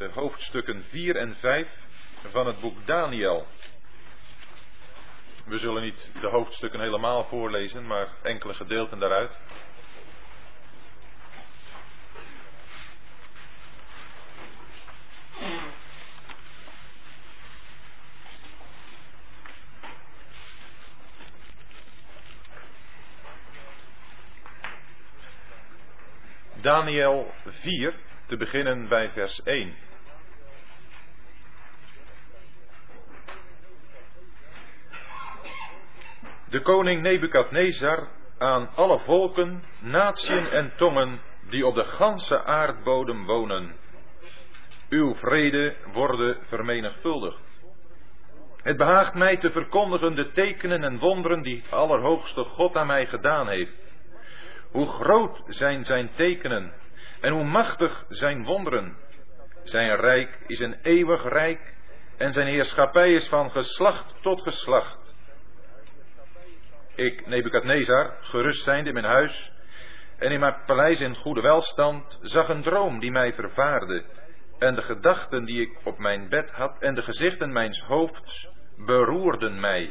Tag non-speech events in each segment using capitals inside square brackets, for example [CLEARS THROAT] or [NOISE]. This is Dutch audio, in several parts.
de hoofdstukken 4 en 5 van het boek Daniel. We zullen niet de hoofdstukken helemaal voorlezen, maar enkele gedeelten daaruit. Daniel 4, te beginnen bij vers 1. De koning Nebukadnezar aan alle volken, natieën en tongen die op de ganse aardbodem wonen. Uw vrede worden vermenigvuldigd. Het behaagt mij te verkondigen de tekenen en wonderen die het Allerhoogste God aan mij gedaan heeft. Hoe groot zijn zijn tekenen en hoe machtig zijn wonderen. Zijn rijk is een eeuwig rijk en zijn heerschappij is van geslacht tot geslacht. Ik, Nebukadnezar, gerust zijnde in mijn huis en in mijn paleis in goede welstand, zag een droom die mij vervaarde. En de gedachten die ik op mijn bed had en de gezichten mijns hoofds beroerden mij.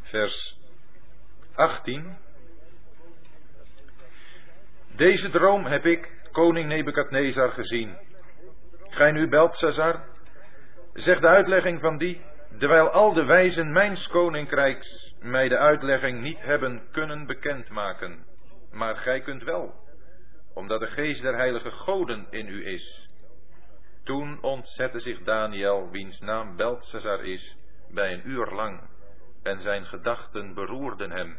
Vers 18. Deze droom heb ik, koning Nebukadnezar, gezien. Gij nu, Beltesazar, zeg de uitlegging van die, terwijl al de wijzen mijns koninkrijks mij de uitlegging niet hebben kunnen bekendmaken. Maar gij kunt wel, omdat de geest der heilige goden in u is. Toen ontzette zich Daniel, wiens naam Beltesazar is, bij een uur lang, en zijn gedachten beroerden hem.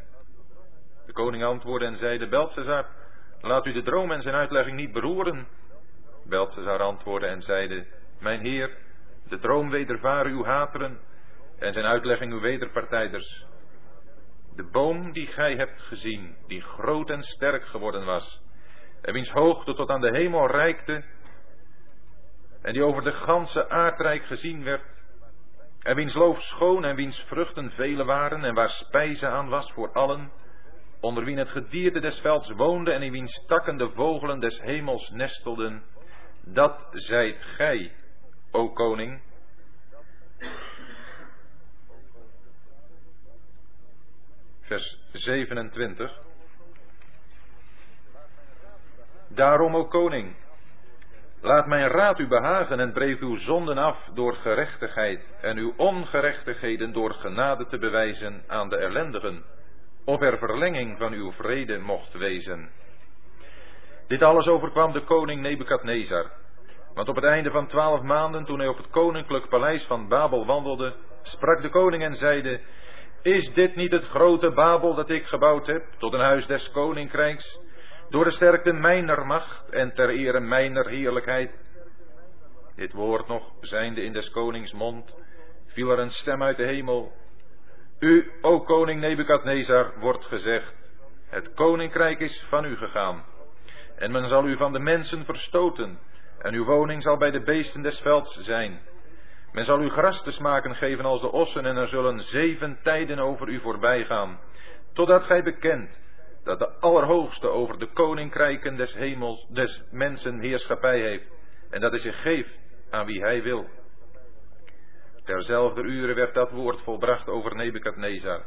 De koning antwoordde en zeide, Beltesazar, laat u de droom en zijn uitlegging niet beroeren. Beltesazar antwoordde en zeide, mijn heer, de droom wedervaren uw hateren en zijn uitlegging uw wederpartijders. De boom die gij hebt gezien, die groot en sterk geworden was, en wiens hoogte tot aan de hemel reikte, en die over de ganse aardrijk gezien werd, en wiens loof schoon en wiens vruchten vele waren, en waar spijze aan was voor allen, onder wien het gedierte des velds woonde en in wiens takken de vogelen des hemels nestelden, dat zijt gij, o koning. Vers 27. Daarom, o koning, laat mijn raad u behagen en breek uw zonden af door gerechtigheid en uw ongerechtigheden door genade te bewijzen aan de ellendigen of er verlenging van uw vrede mocht wezen. Dit alles overkwam de koning Nebukadnezar. Want op het einde van twaalf maanden, toen hij op het koninklijk paleis van Babel wandelde, sprak de koning en zeide, Is dit niet het grote Babel dat ik gebouwd heb, tot een huis des koninkrijks, door de sterkte mijner macht en ter ere mijner heerlijkheid? Dit woord nog, zijnde in des konings mond, viel er een stem uit de hemel, u, o koning Nebukadnezar, wordt gezegd, het koninkrijk is van u gegaan. En men zal u van de mensen verstoten, en uw woning zal bij de beesten des velds zijn. Men zal u gras te smaken geven als de ossen, en er zullen zeven tijden over u voorbij gaan, totdat gij bekent dat de Allerhoogste over de koninkrijken des hemels, des mensen heerschappij heeft, en dat hij zich geeft aan wie hij wil. Terzelfde uren werd dat woord volbracht over Nebukadnezar,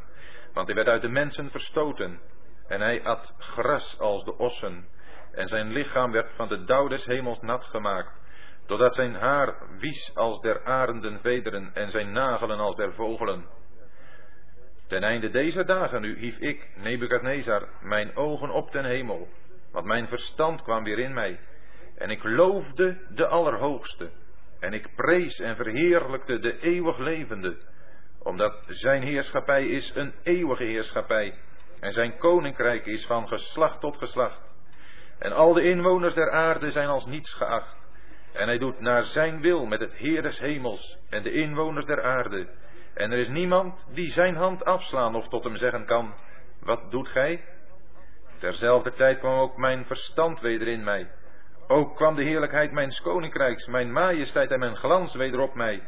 want hij werd uit de mensen verstoten, en hij at gras als de ossen, en zijn lichaam werd van de dauw des hemels nat gemaakt, totdat zijn haar wies als der arenden vederen en zijn nagelen als der vogelen. Ten einde deze dagen nu hief ik, Nebukadnezar, mijn ogen op ten hemel, want mijn verstand kwam weer in mij, en ik loofde de Allerhoogste, en ik prees en verheerlijkte de eeuwig levende, omdat zijn heerschappij is een eeuwige heerschappij en zijn koninkrijk is van geslacht tot geslacht. En al de inwoners der aarde zijn als niets geacht. En hij doet naar zijn wil met het Heer des hemels en de inwoners der aarde. En er is niemand die zijn hand afslaan of tot hem zeggen kan, wat doet gij? Terzelfde tijd kwam ook mijn verstand weder in mij ook kwam de heerlijkheid mijns koninkrijks, mijn majesteit en mijn glans weder op mij.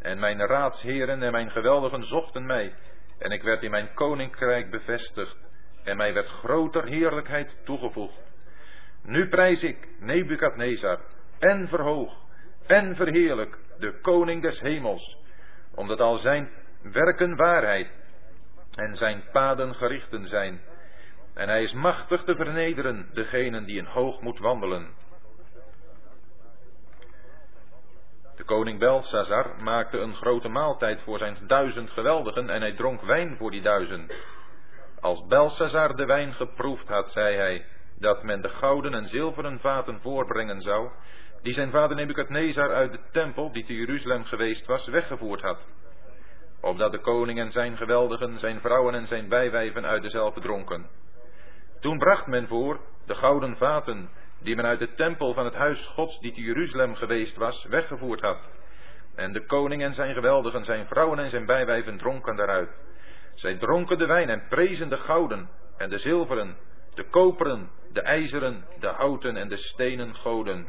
En mijn raadsheren en mijn geweldigen zochten mij. En ik werd in mijn koninkrijk bevestigd. En mij werd groter heerlijkheid toegevoegd. Nu prijs ik Nebukadnezar en verhoog en verheerlijk de koning des hemels, omdat al zijn werken waarheid en zijn paden gerichten zijn. En hij is machtig te vernederen degenen die in hoogmoed wandelen. De koning Belsazar maakte een grote maaltijd voor zijn duizend geweldigen en hij dronk wijn voor die duizend. Als Belsazar de wijn geproefd had, zei hij dat men de gouden en zilveren vaten voorbrengen zou, die zijn vader Nebukadnezar uit de tempel, die te Jeruzalem geweest was, weggevoerd had. Opdat de koning en zijn geweldigen, zijn vrouwen en zijn bijwijven uit dezelfde dronken. Toen bracht men voor de gouden vaten, die men uit de tempel van het huis Gods, die te Jeruzalem geweest was, weggevoerd had. En de koning en zijn geweldigen, zijn vrouwen en zijn bijwijven dronken daaruit. Zij dronken de wijn en prezen de gouden en de zilveren, de koperen, de ijzeren, de houten en de stenen goden.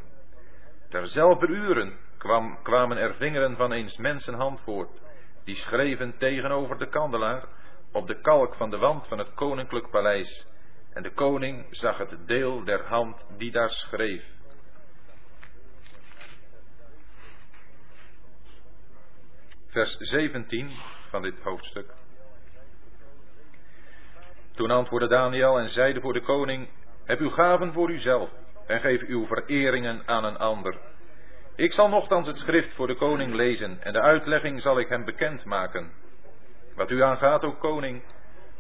Terzelfde uren kwam, kwamen er vingeren van eens mensenhand voort, die schreven tegenover de kandelaar op de kalk van de wand van het koninklijk paleis. En de koning zag het deel der hand die daar schreef. Vers 17 van dit hoofdstuk. Toen antwoordde Daniel en zeide voor de koning: Heb uw gaven voor uzelf en geef uw vereringen aan een ander. Ik zal nogthans het schrift voor de koning lezen en de uitlegging zal ik hem bekend maken. Wat u aangaat, o koning,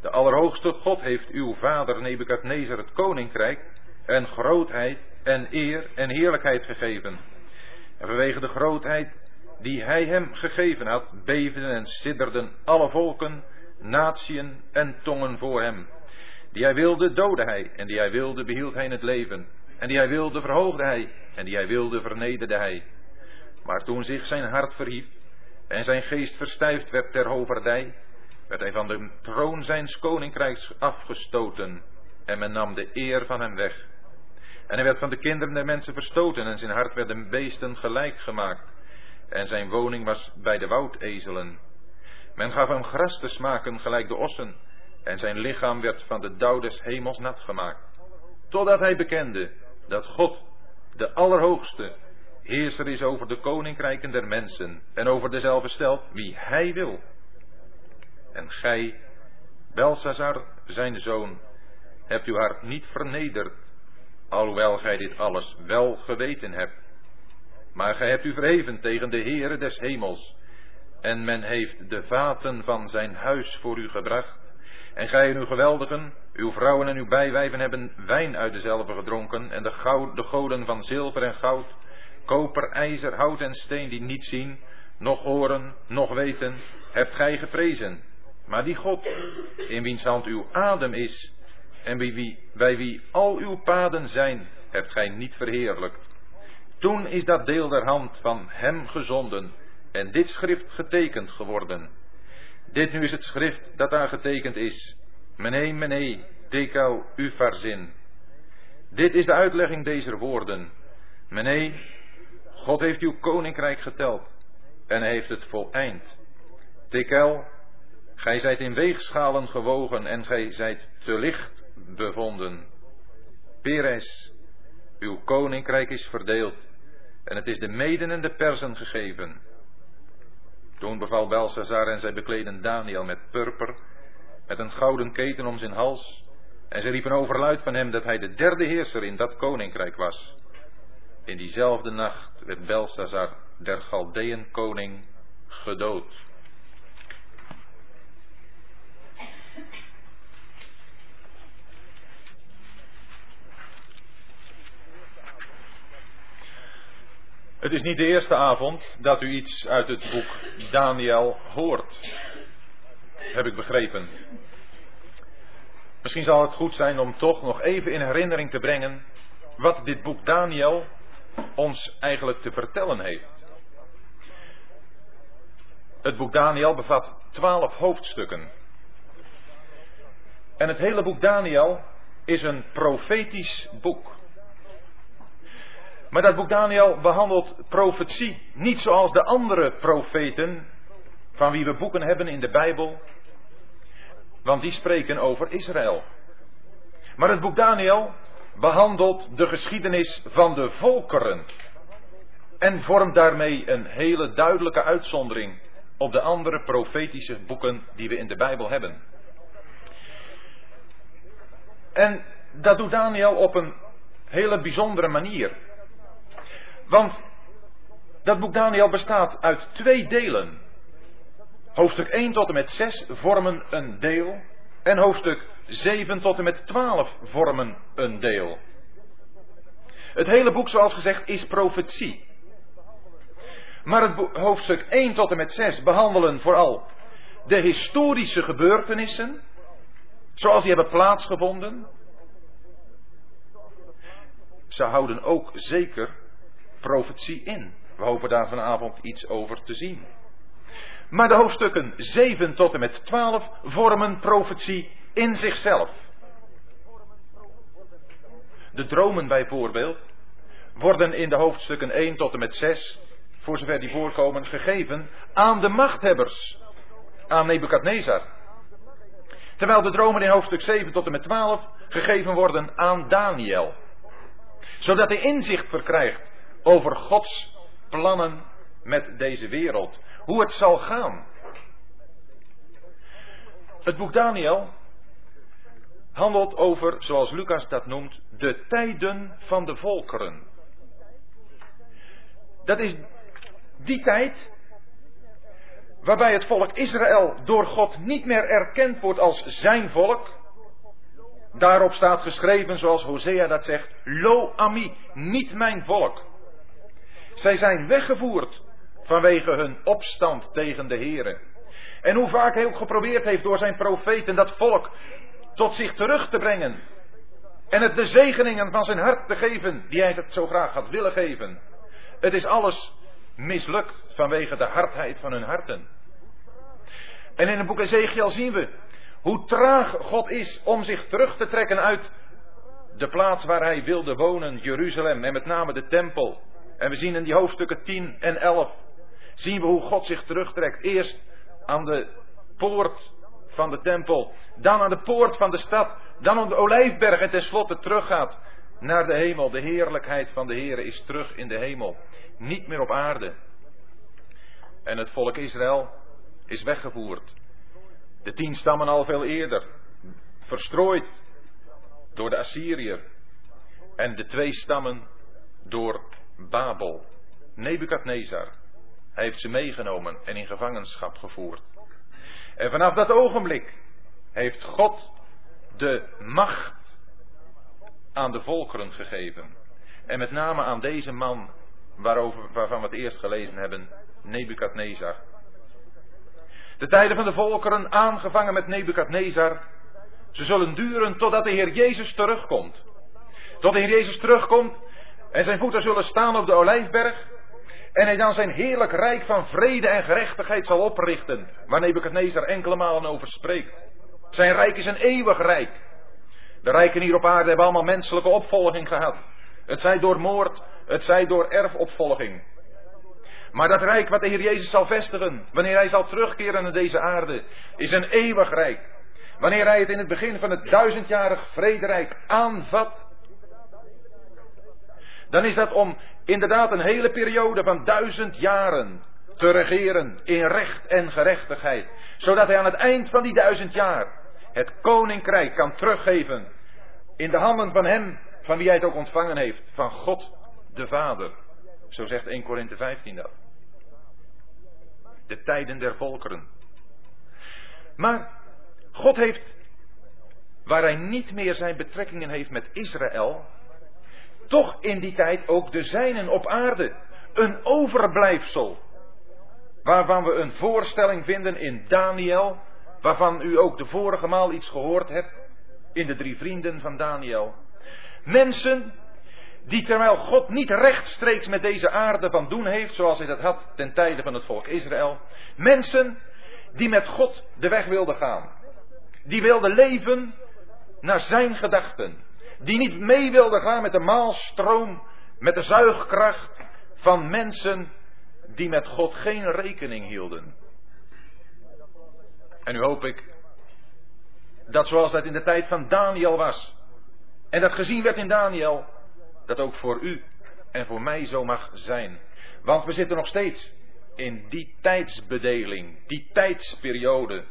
de Allerhoogste God heeft uw vader Nebukadnezar het koninkrijk en grootheid en eer en heerlijkheid gegeven. En vanwege de grootheid die hij hem gegeven had, beefden en sidderden alle volken, natieën en tongen voor hem. Die hij wilde, doodde hij, en die hij wilde, behield hij in het leven. En die hij wilde, verhoogde hij, en die hij wilde, vernederde hij. Maar toen zich zijn hart verhief en zijn geest verstijfd werd ter hoverdij, werd hij van de troon zijns koninkrijks afgestoten en men nam de eer van hem weg. En hij werd van de kinderen der mensen verstoten en zijn hart werd de beesten gelijk gemaakt en zijn woning was bij de woudezelen. Men gaf hem gras te smaken gelijk de ossen en zijn lichaam werd van de dauw des hemels nat gemaakt. Totdat hij bekende dat God, de Allerhoogste, heerser is over de koninkrijken der mensen en over dezelfde stelt wie hij wil. En gij, Belsazar, zijn zoon, hebt uw hart niet vernederd, alhoewel gij dit alles wel geweten hebt. Maar gij hebt u verheven tegen de Heere des hemels, en men heeft de vaten van zijn huis voor u gebracht. En gij en uw geweldigen, uw vrouwen en uw bijwijven hebben wijn uit dezelfde gedronken, en de, goud, de goden van zilver en goud, koper, ijzer, hout en steen die niet zien, nog horen, nog weten, hebt gij geprezen. Maar die God, in wiens hand uw adem is, en bij wie, bij wie al uw paden zijn, hebt gij niet verheerlijkt. Toen is dat deel der hand van hem gezonden en dit schrift getekend geworden. Dit nu is het schrift dat daar getekend is. Mene, mene, tekel ufarzin. Dit is de uitlegging deze woorden. Mene, God heeft uw koninkrijk geteld en heeft het voleind. Tekel, gij zijt in weegschalen gewogen en gij zijt te licht bevonden. Peres, uw koninkrijk is verdeeld en het is de meden en de persen gegeven. Toen beval Belsazar en zij bekleden Daniel met purper, met een gouden keten om zijn hals, en ze riepen overluid van hem dat hij de derde heerser in dat koninkrijk was. In diezelfde nacht werd Belsazar, der Galdeën koning, gedood. Het is niet de eerste avond dat u iets uit het boek Daniel hoort, heb ik begrepen. Misschien zal het goed zijn om toch nog even in herinnering te brengen wat dit boek Daniel ons eigenlijk te vertellen heeft. Het boek Daniel bevat twaalf hoofdstukken. En het hele boek Daniel is een profetisch boek. Maar dat boek Daniel behandelt profetie niet zoals de andere profeten van wie we boeken hebben in de Bijbel, want die spreken over Israël. Maar het boek Daniel behandelt de geschiedenis van de volkeren en vormt daarmee een hele duidelijke uitzondering op de andere profetische boeken die we in de Bijbel hebben. En dat doet Daniel op een hele bijzondere manier. Want dat boek Daniel bestaat uit twee delen. Hoofdstuk 1 tot en met 6 vormen een deel. En hoofdstuk 7 tot en met 12 vormen een deel. Het hele boek, zoals gezegd, is profetie. Maar het hoofdstuk 1 tot en met 6 behandelen vooral de historische gebeurtenissen, zoals die hebben plaatsgevonden. Ze houden ook zeker profetie in. We hopen daar vanavond iets over te zien. Maar de hoofdstukken 7 tot en met 12 vormen profetie in zichzelf. De dromen bijvoorbeeld worden in de hoofdstukken 1 tot en met 6, voor zover die voorkomen, gegeven aan de machthebbers, aan Nebukadnezar. Terwijl de dromen in hoofdstuk 7 tot en met 12 gegeven worden aan Daniel. Zodat hij inzicht verkrijgt over Gods plannen met deze wereld. Hoe het zal gaan. Het boek Daniel handelt over, zoals Lucas dat noemt, de tijden van de volkeren. Dat is die tijd waarbij het volk Israël door God niet meer erkend wordt als zijn volk. Daarop staat geschreven, zoals Hosea dat zegt, Lo ami, niet mijn volk. Zij zijn weggevoerd vanwege hun opstand tegen de Here. En hoe vaak hij ook geprobeerd heeft door zijn profeten dat volk tot zich terug te brengen. En het de zegeningen van zijn hart te geven die hij het zo graag had willen geven. Het is alles mislukt vanwege de hardheid van hun harten. En in het boek Ezekiel zien we hoe traag God is om zich terug te trekken uit de plaats waar hij wilde wonen, Jeruzalem, en met name de tempel. En we zien in die hoofdstukken 10 en 11, zien we hoe God zich terugtrekt. Eerst aan de poort van de tempel, dan aan de poort van de stad, dan op de olijfberg en tenslotte teruggaat naar de hemel. De heerlijkheid van de Heer is terug in de hemel, niet meer op aarde. En het volk Israël is weggevoerd. De tien stammen al veel eerder, verstrooid door de Assyriër. En de twee stammen door Babel. Nebukadnezar. Hij heeft ze meegenomen en in gevangenschap gevoerd. En vanaf dat ogenblik heeft God de macht aan de volkeren gegeven. En met name aan deze man waarover, waarvan we het eerst gelezen hebben, Nebukadnezar. De tijden van de volkeren, aangevangen met Nebukadnezar, ze zullen duren totdat de Heer Jezus terugkomt. Tot de Heer Jezus terugkomt en zijn voeten zullen staan op de olijfberg. En hij dan zijn heerlijk rijk van vrede en gerechtigheid zal oprichten. Waar Nebuchadnezzar enkele malen over spreekt. Zijn rijk is een eeuwig rijk. De rijken hier op aarde hebben allemaal menselijke opvolging gehad. Het zij door moord, het zij door erfopvolging. Maar dat rijk wat de Heer Jezus zal vestigen, wanneer hij zal terugkeren naar deze aarde, is een eeuwig rijk. Wanneer hij het in het begin van het duizendjarig vrederijk aanvat, dan is dat om inderdaad een hele periode van duizend jaren te regeren in recht en gerechtigheid. Zodat hij aan het eind van die duizend jaar het koninkrijk kan teruggeven in de handen van hem van wie hij het ook ontvangen heeft, van God de Vader. Zo zegt 1 Korinthe 15 dat. De tijden der volkeren. Maar God heeft, waar hij niet meer zijn betrekkingen heeft met Israël, toch in die tijd ook de zijnen op aarde. Een overblijfsel. Waarvan we een voorstelling vinden in Daniel. Waarvan u ook de vorige maal iets gehoord hebt. In de drie vrienden van Daniel. Mensen die terwijl God niet rechtstreeks met deze aarde van doen heeft, zoals hij dat had ten tijde van het volk Israël. Mensen die met God de weg wilden gaan. Die wilden leven naar zijn gedachten die niet mee wilde gaan met de maalstroom, met de zuigkracht van mensen die met God geen rekening hielden. En nu hoop ik dat zoals dat in de tijd van Daniel was, En dat gezien werd in Daniel, dat ook voor u en voor mij zo mag zijn. Want we zitten nog steeds in die tijdsbedeling, die tijdsperiode,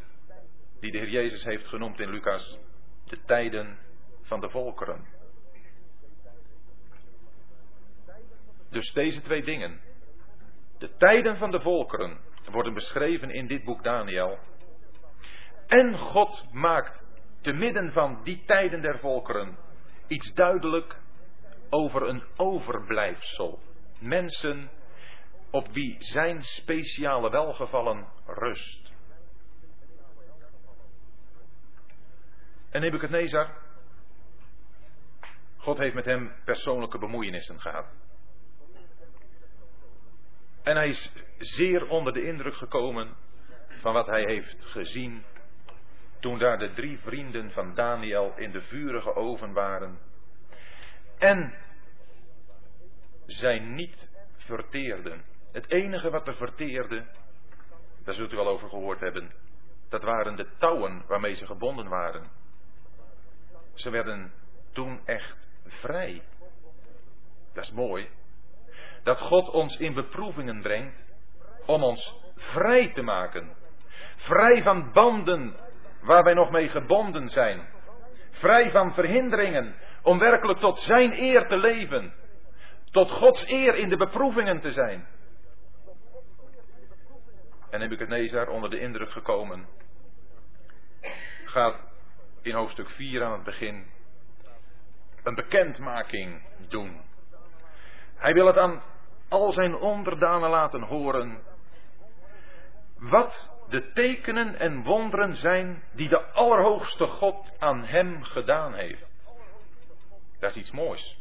die de Heer Jezus heeft genoemd in Lucas, de tijden van de volkeren. Dus deze twee dingen, de tijden van de volkeren, worden beschreven in dit boek Daniel. En God maakt te midden van die tijden der volkeren iets duidelijk over een overblijfsel. Mensen op wie zijn speciale welgevallen rust. En Nebuchadnezzar, God heeft met hem persoonlijke bemoeienissen gehad. En hij is zeer onder de indruk gekomen van wat hij heeft gezien toen daar de drie vrienden van Daniel in de vurige oven waren. En zij niet verteerden. Het enige wat er verteerde, daar zult u wel over gehoord hebben, dat waren de touwen waarmee ze gebonden waren. Ze werden toen echt vrij. Dat is mooi. Dat God ons in beproevingen brengt om ons vrij te maken. Vrij van banden waar wij nog mee gebonden zijn. Vrij van verhinderingen om werkelijk tot Zijn eer te leven. Tot Gods eer in de beproevingen te zijn. En Nebuchadnezzar, onder de indruk gekomen, gaat in hoofdstuk 4 aan het begin een bekendmaking doen. Hij wil het aan al zijn onderdanen laten horen wat de tekenen en wonderen zijn die de Allerhoogste God aan hem gedaan heeft. Dat is iets moois.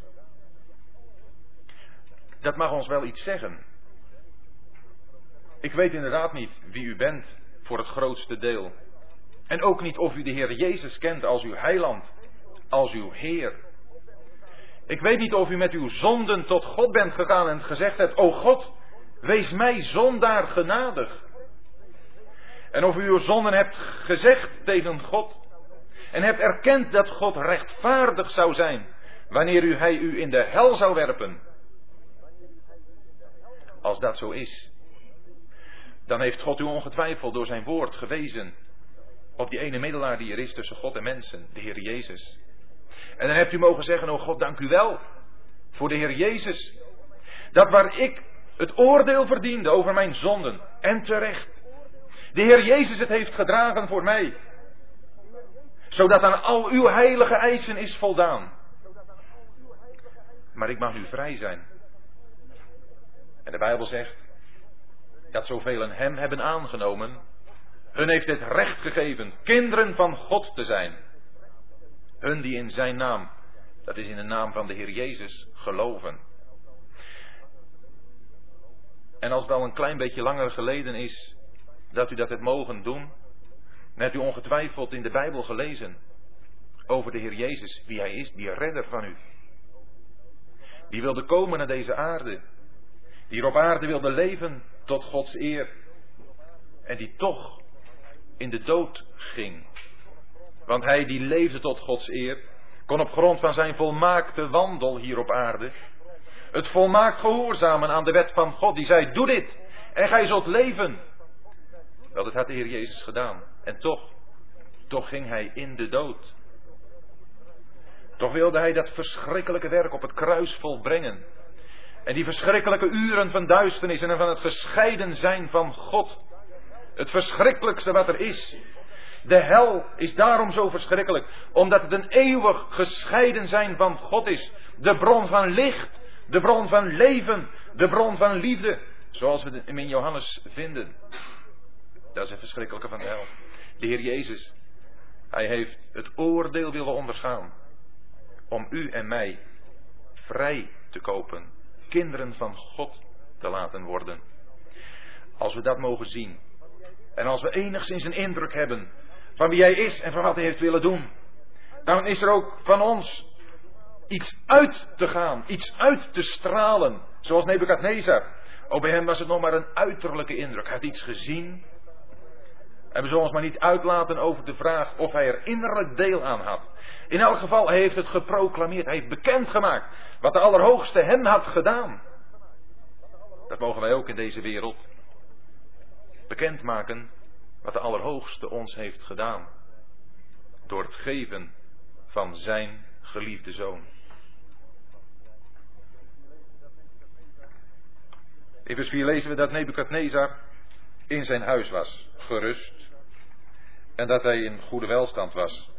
Dat mag ons wel iets zeggen. Ik weet inderdaad niet wie u bent voor het grootste deel. En ook niet of u de Heer Jezus kent als uw heiland, als uw Heer. Ik weet niet of u met uw zonden tot God bent gegaan en gezegd hebt, o God, wees mij zondaar genadig. En of u uw zonden hebt gezegd tegen God en hebt erkend dat God rechtvaardig zou zijn wanneer u, hij u in de hel zou werpen. Als dat zo is, dan heeft God u ongetwijfeld door zijn woord gewezen op die ene middelaar die er is tussen God en mensen, de Heer Jezus. En dan hebt u mogen zeggen, oh God, dank u wel voor de Heer Jezus. Dat waar ik het oordeel verdiende over mijn zonden, en terecht, de Heer Jezus het heeft gedragen voor mij. Zodat aan al uw heilige eisen is voldaan. Maar ik mag nu vrij zijn. En de Bijbel zegt dat zoveel hem hebben aangenomen, hun heeft het recht gegeven kinderen van God te zijn. Hun die in zijn naam, dat is in de naam van de Heer Jezus, geloven. En als het al een klein beetje langer geleden is dat u dat hebt mogen doen, dan hebt u ongetwijfeld in de Bijbel gelezen over de Heer Jezus, wie Hij is, die redder van u. Die wilde komen naar deze aarde, die hier op aarde wilde leven tot Gods eer en die toch in de dood ging. Want hij die leefde tot Gods eer, kon op grond van zijn volmaakte wandel hier op aarde, het volmaakt gehoorzamen aan de wet van God, die zei, doe dit en gij zult leven. Wel, dat had de Heer Jezus gedaan. En toch, toch ging hij in de dood. Toch wilde hij dat verschrikkelijke werk op het kruis volbrengen. En die verschrikkelijke uren van duisternis en van het gescheiden zijn van God. Het verschrikkelijkste wat er is. De hel is daarom zo verschrikkelijk, omdat het een eeuwig gescheiden zijn van God is. De bron van licht, de bron van leven, de bron van liefde, zoals we het in Johannes vinden. Dat is het verschrikkelijke van de hel. De Heer Jezus, Hij heeft het oordeel willen ondergaan om u en mij vrij te kopen, kinderen van God te laten worden. Als we dat mogen zien en als we enigszins een indruk hebben van wie Hij is en van wat Hij heeft willen doen, dan is er ook van ons iets uit te gaan, iets uit te stralen, zoals Nebukadnezar. Ook bij hem was het nog maar een uiterlijke indruk. Hij had iets gezien En we zullen ons maar niet uitlaten over de vraag of hij er innerlijk deel aan had. In elk geval, hij heeft het geproclameerd. Hij heeft bekendgemaakt wat de Allerhoogste hem had gedaan. Dat mogen wij ook in deze wereld. Bekendmaken wat de Allerhoogste ons heeft gedaan. Door het geven van zijn geliefde zoon. In vers 4 lezen we dat Nebukadnezar in zijn huis was, gerust, en dat hij in goede welstand was.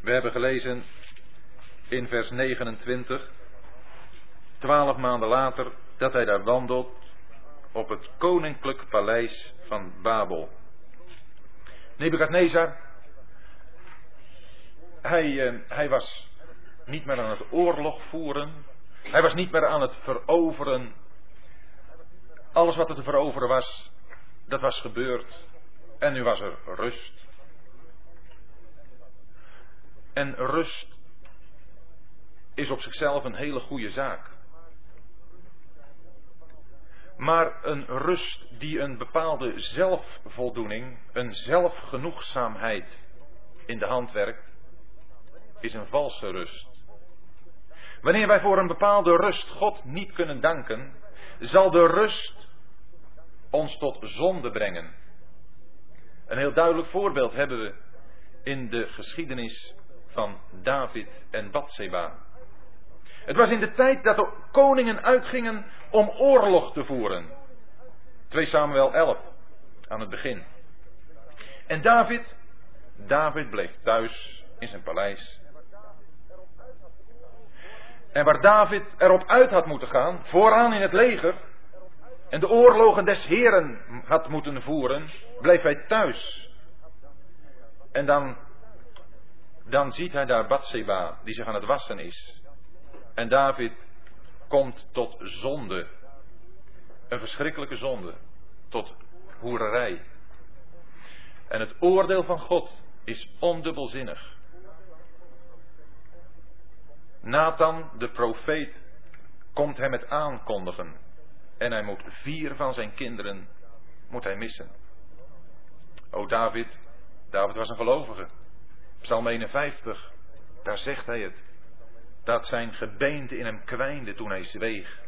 We hebben gelezen in vers 29, twaalf maanden later, dat hij daar wandelt op het koninklijk paleis van Babel. Nebukadnezar, hij, eh, hij was niet meer aan het oorlog voeren, hij was niet meer aan het veroveren. Alles wat er te veroveren was, dat was gebeurd. En nu was er rust. En rust is op zichzelf een hele goede zaak. Maar een rust die een bepaalde zelfvoldoening, een zelfgenoegzaamheid in de hand werkt, is een valse rust. Wanneer wij voor een bepaalde rust God niet kunnen danken, zal de rust ons tot zonde brengen. Een heel duidelijk voorbeeld hebben we in de geschiedenis van David en Bathseba. Het was in de tijd dat de koningen uitgingen om oorlog te voeren. 2 Samuel 11 aan het begin. En David, David bleef thuis in zijn paleis en waar David erop uit had moeten gaan, vooraan in het leger, en de oorlogen des Heren had moeten voeren, bleef hij thuis. En dan, dan ziet hij daar Bathseba, die zich aan het wassen is. En David komt tot zonde. Een verschrikkelijke zonde. Tot hoererij. En het oordeel van God is ondubbelzinnig. Nathan, de profeet, komt hem het aankondigen. En hij moet vier van zijn kinderen moet hij missen. O David, David was een gelovige. Psalm 51, daar zegt hij het. Dat zijn gebeente in hem kwijnde toen hij zweeg.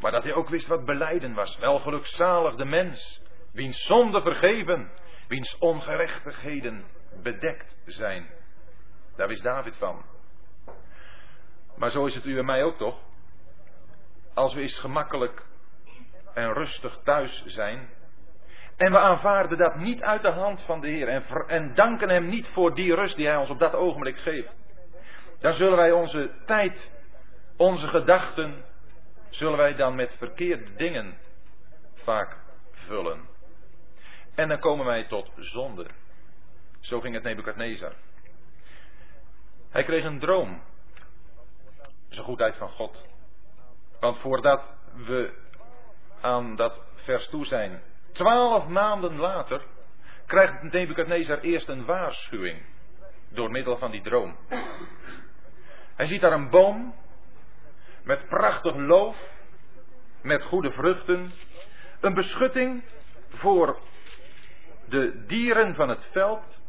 Maar dat hij ook wist wat beleiden was. Wel gelukzalig de mens, wiens zonde vergeven, wiens ongerechtigheden bedekt zijn. Daar wist David van. Maar zo is het u en mij ook toch? Als we eens gemakkelijk en rustig thuis zijn. En we aanvaarden dat niet uit de hand van de Heer. En, en danken Hem niet voor die rust die Hij ons op dat ogenblik geeft. Dan zullen wij onze tijd, onze gedachten, zullen wij dan met verkeerde dingen vaak vullen. En dan komen wij tot zonde. Zo ging het Nebukadnezar. Hij kreeg een droom een goedheid van God. Want voordat we aan dat vers toe zijn, twaalf maanden later, krijgt Nebukadnezar eerst een waarschuwing door middel van die droom. Hij ziet daar een boom met prachtig loof, met goede vruchten, een beschutting voor de dieren van het veld,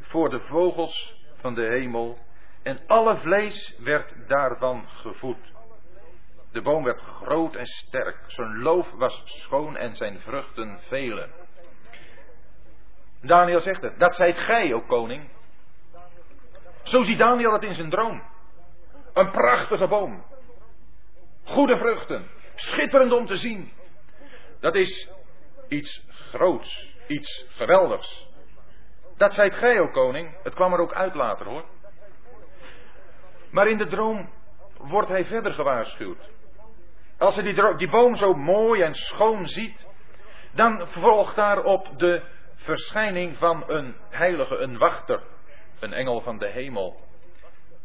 voor de vogels van de hemel en alle vlees werd daarvan gevoed. De boom werd groot en sterk. Zijn loof was schoon en zijn vruchten vele. Daniel zegt het. Dat zijt gij, o koning. Zo ziet Daniel dat in zijn droom. Een prachtige boom. Goede vruchten. Schitterend om te zien. Dat is iets groots. Iets geweldigs. Dat zijt gij, o koning. Het kwam er ook uit later hoor. Maar in de droom wordt hij verder gewaarschuwd. Als hij die, die boom zo mooi en schoon ziet, dan volgt daarop de verschijning van een heilige, een wachter, een engel van de hemel.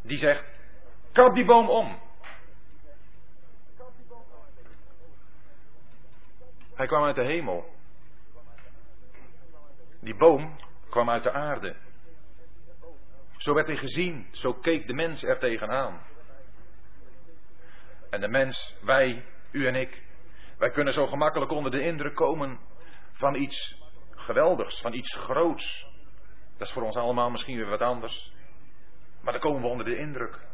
Die zegt, kap die boom om. Hij kwam uit de hemel. Die boom kwam uit de aarde. Zo werd hij gezien, zo keek de mens er tegenaan. En de mens, wij, u en ik, wij kunnen zo gemakkelijk onder de indruk komen van iets geweldigs, van iets groots. Dat is voor ons allemaal misschien weer wat anders. Maar dan komen we onder de indruk.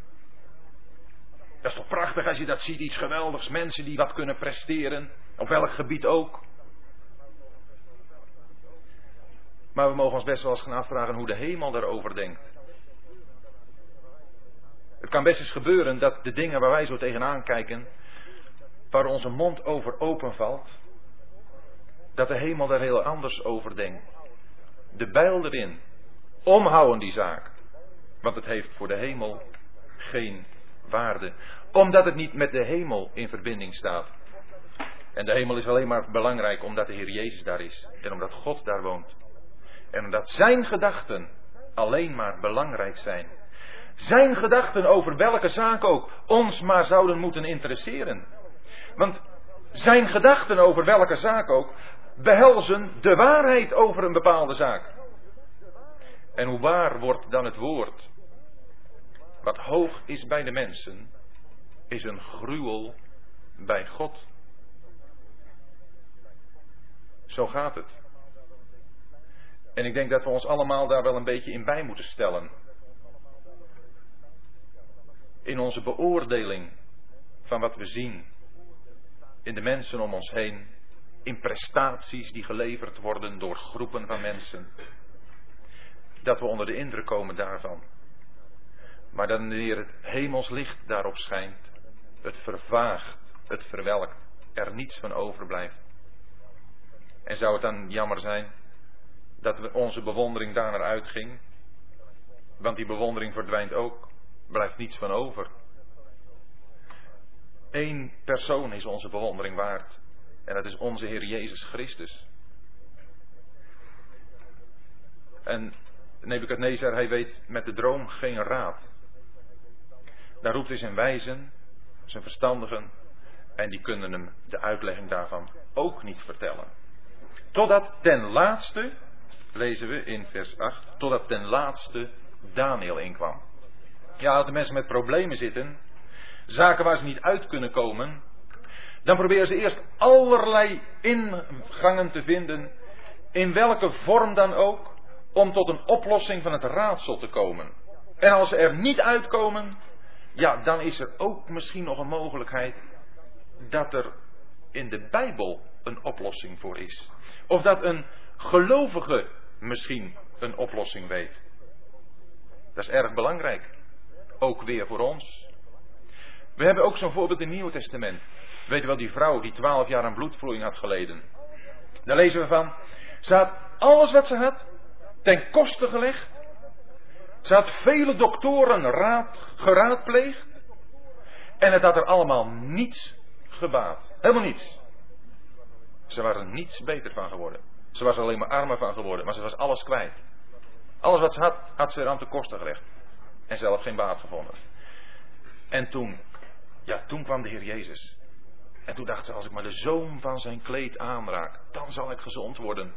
Dat is toch prachtig als je dat ziet, iets geweldigs. Mensen die wat kunnen presteren, op welk gebied ook. Maar we mogen ons best wel eens gaan afvragen hoe de hemel daarover denkt. Het kan best eens gebeuren dat de dingen waar wij zo tegenaan kijken, waar onze mond over openvalt, dat de hemel daar heel anders over denkt. De bijl erin. Omhouden die zaak. Want het heeft voor de hemel geen waarde. Omdat het niet met de hemel in verbinding staat. En de hemel is alleen maar belangrijk omdat de Heer Jezus daar is. En omdat God daar woont. En omdat zijn gedachten alleen maar belangrijk zijn. Zijn gedachten over welke zaak ook ons maar zouden moeten interesseren. Want zijn gedachten over welke zaak ook behelzen de waarheid over een bepaalde zaak. En hoe waar wordt dan het woord? Wat hoog is bij de mensen, is een gruwel bij God. Zo gaat het. En ik denk dat we ons allemaal daar wel een beetje in bij moeten stellen. In onze beoordeling van wat we zien. In de mensen om ons heen. In prestaties die geleverd worden door groepen van mensen. Dat we onder de indruk komen daarvan. Maar dan wanneer het hemelslicht daarop schijnt, het vervaagt, het verwelkt, er niets van overblijft. En zou het dan jammer zijn dat we onze bewondering daar naar uitging? Want die bewondering verdwijnt ook, blijft niets van over. Eén persoon is onze bewondering waard. En dat is onze Heer Jezus Christus. En Nebukadnezar, hij weet met de droom geen raad. Daar roept hij zijn wijzen, zijn verstandigen, en die kunnen hem de uitlegging daarvan ook niet vertellen. Totdat ten laatste, lezen we in vers 8, totdat ten laatste Daniel inkwam. Ja, als de mensen met problemen zitten, zaken waar ze niet uit kunnen komen, dan proberen ze eerst allerlei ingangen te vinden, in welke vorm dan ook, om tot een oplossing van het raadsel te komen. En als ze er niet uitkomen, ja, dan is er ook misschien nog een mogelijkheid dat er in de Bijbel een oplossing voor is. Of dat een gelovige misschien een oplossing weet. Dat is erg belangrijk. Ook weer voor ons. We hebben ook zo'n voorbeeld in het Nieuwe Testament. Weet je wel, die vrouw die twaalf jaar aan bloedvloeiing had geleden. Daar lezen we van. Ze had alles wat ze had ten koste gelegd. Ze had vele doktoren raad, geraadpleegd. En het had er allemaal niets gebaat. Helemaal niets. Ze was er niets beter van geworden. Ze was er alleen maar armer van geworden, maar ze was alles kwijt. Alles wat ze had, had ze er aan te kosten gelegd. En zelf geen baat gevonden. En toen, ja, toen kwam de Heer Jezus. En toen dacht ze, als ik maar de zoom van zijn kleed aanraak, dan zal ik gezond worden.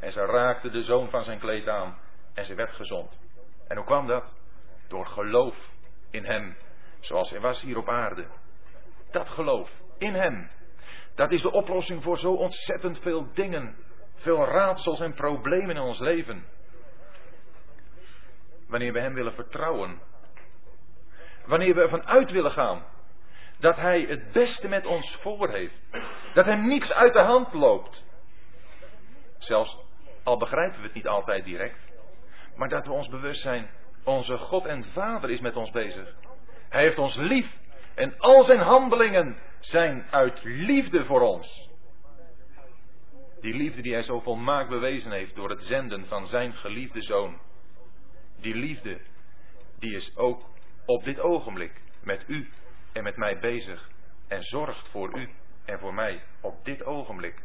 En ze raakte de zoom van zijn kleed aan en ze werd gezond. En hoe kwam dat? Door geloof in Hem, zoals Hij was hier op aarde. Dat geloof in Hem, dat is de oplossing voor zo ontzettend veel dingen, veel raadsels en problemen in ons leven. Wanneer we Hem willen vertrouwen, wanneer we ervan uit willen gaan dat Hij het beste met ons voor heeft, dat Hem niets uit de hand loopt. Zelfs al begrijpen we het niet altijd direct. Maar dat we ons bewust zijn, onze God en Vader is met ons bezig. Hij heeft ons lief en al zijn handelingen zijn uit liefde voor ons. Die liefde die hij zo volmaakt bewezen heeft door het zenden van zijn geliefde zoon. Die liefde, die is ook op dit ogenblik met u en met mij bezig. En zorgt voor u en voor mij op dit ogenblik.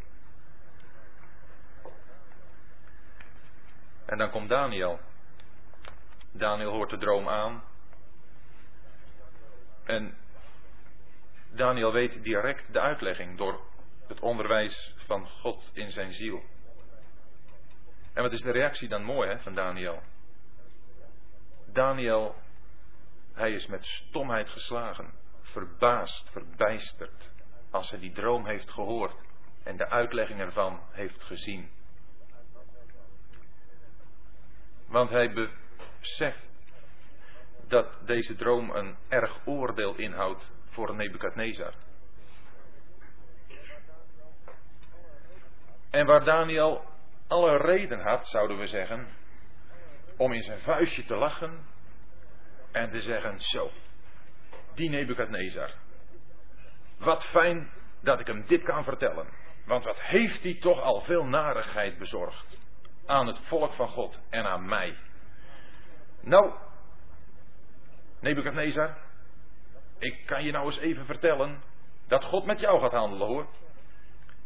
En dan komt Daniel. Daniel hoort de droom aan. En Daniel weet direct de uitlegging door het onderwijs van God in zijn ziel. En wat is de reactie dan mooi hè, van Daniel? Daniel, hij is met stomheid geslagen, verbaasd, verbijsterd, als hij die droom heeft gehoord en de uitlegging ervan heeft gezien. Want hij beseft dat deze droom een erg oordeel inhoudt voor Nebukadnezar. En waar Daniel alle reden had, zouden we zeggen, om in zijn vuistje te lachen en te zeggen: Zo, die Nebukadnezar. Wat fijn dat ik hem dit kan vertellen. Want wat heeft hij toch al veel narigheid bezorgd aan het volk van God en aan mij. Nou, Nebukadnezar, ik kan je nou eens even vertellen dat God met jou gaat handelen hoor.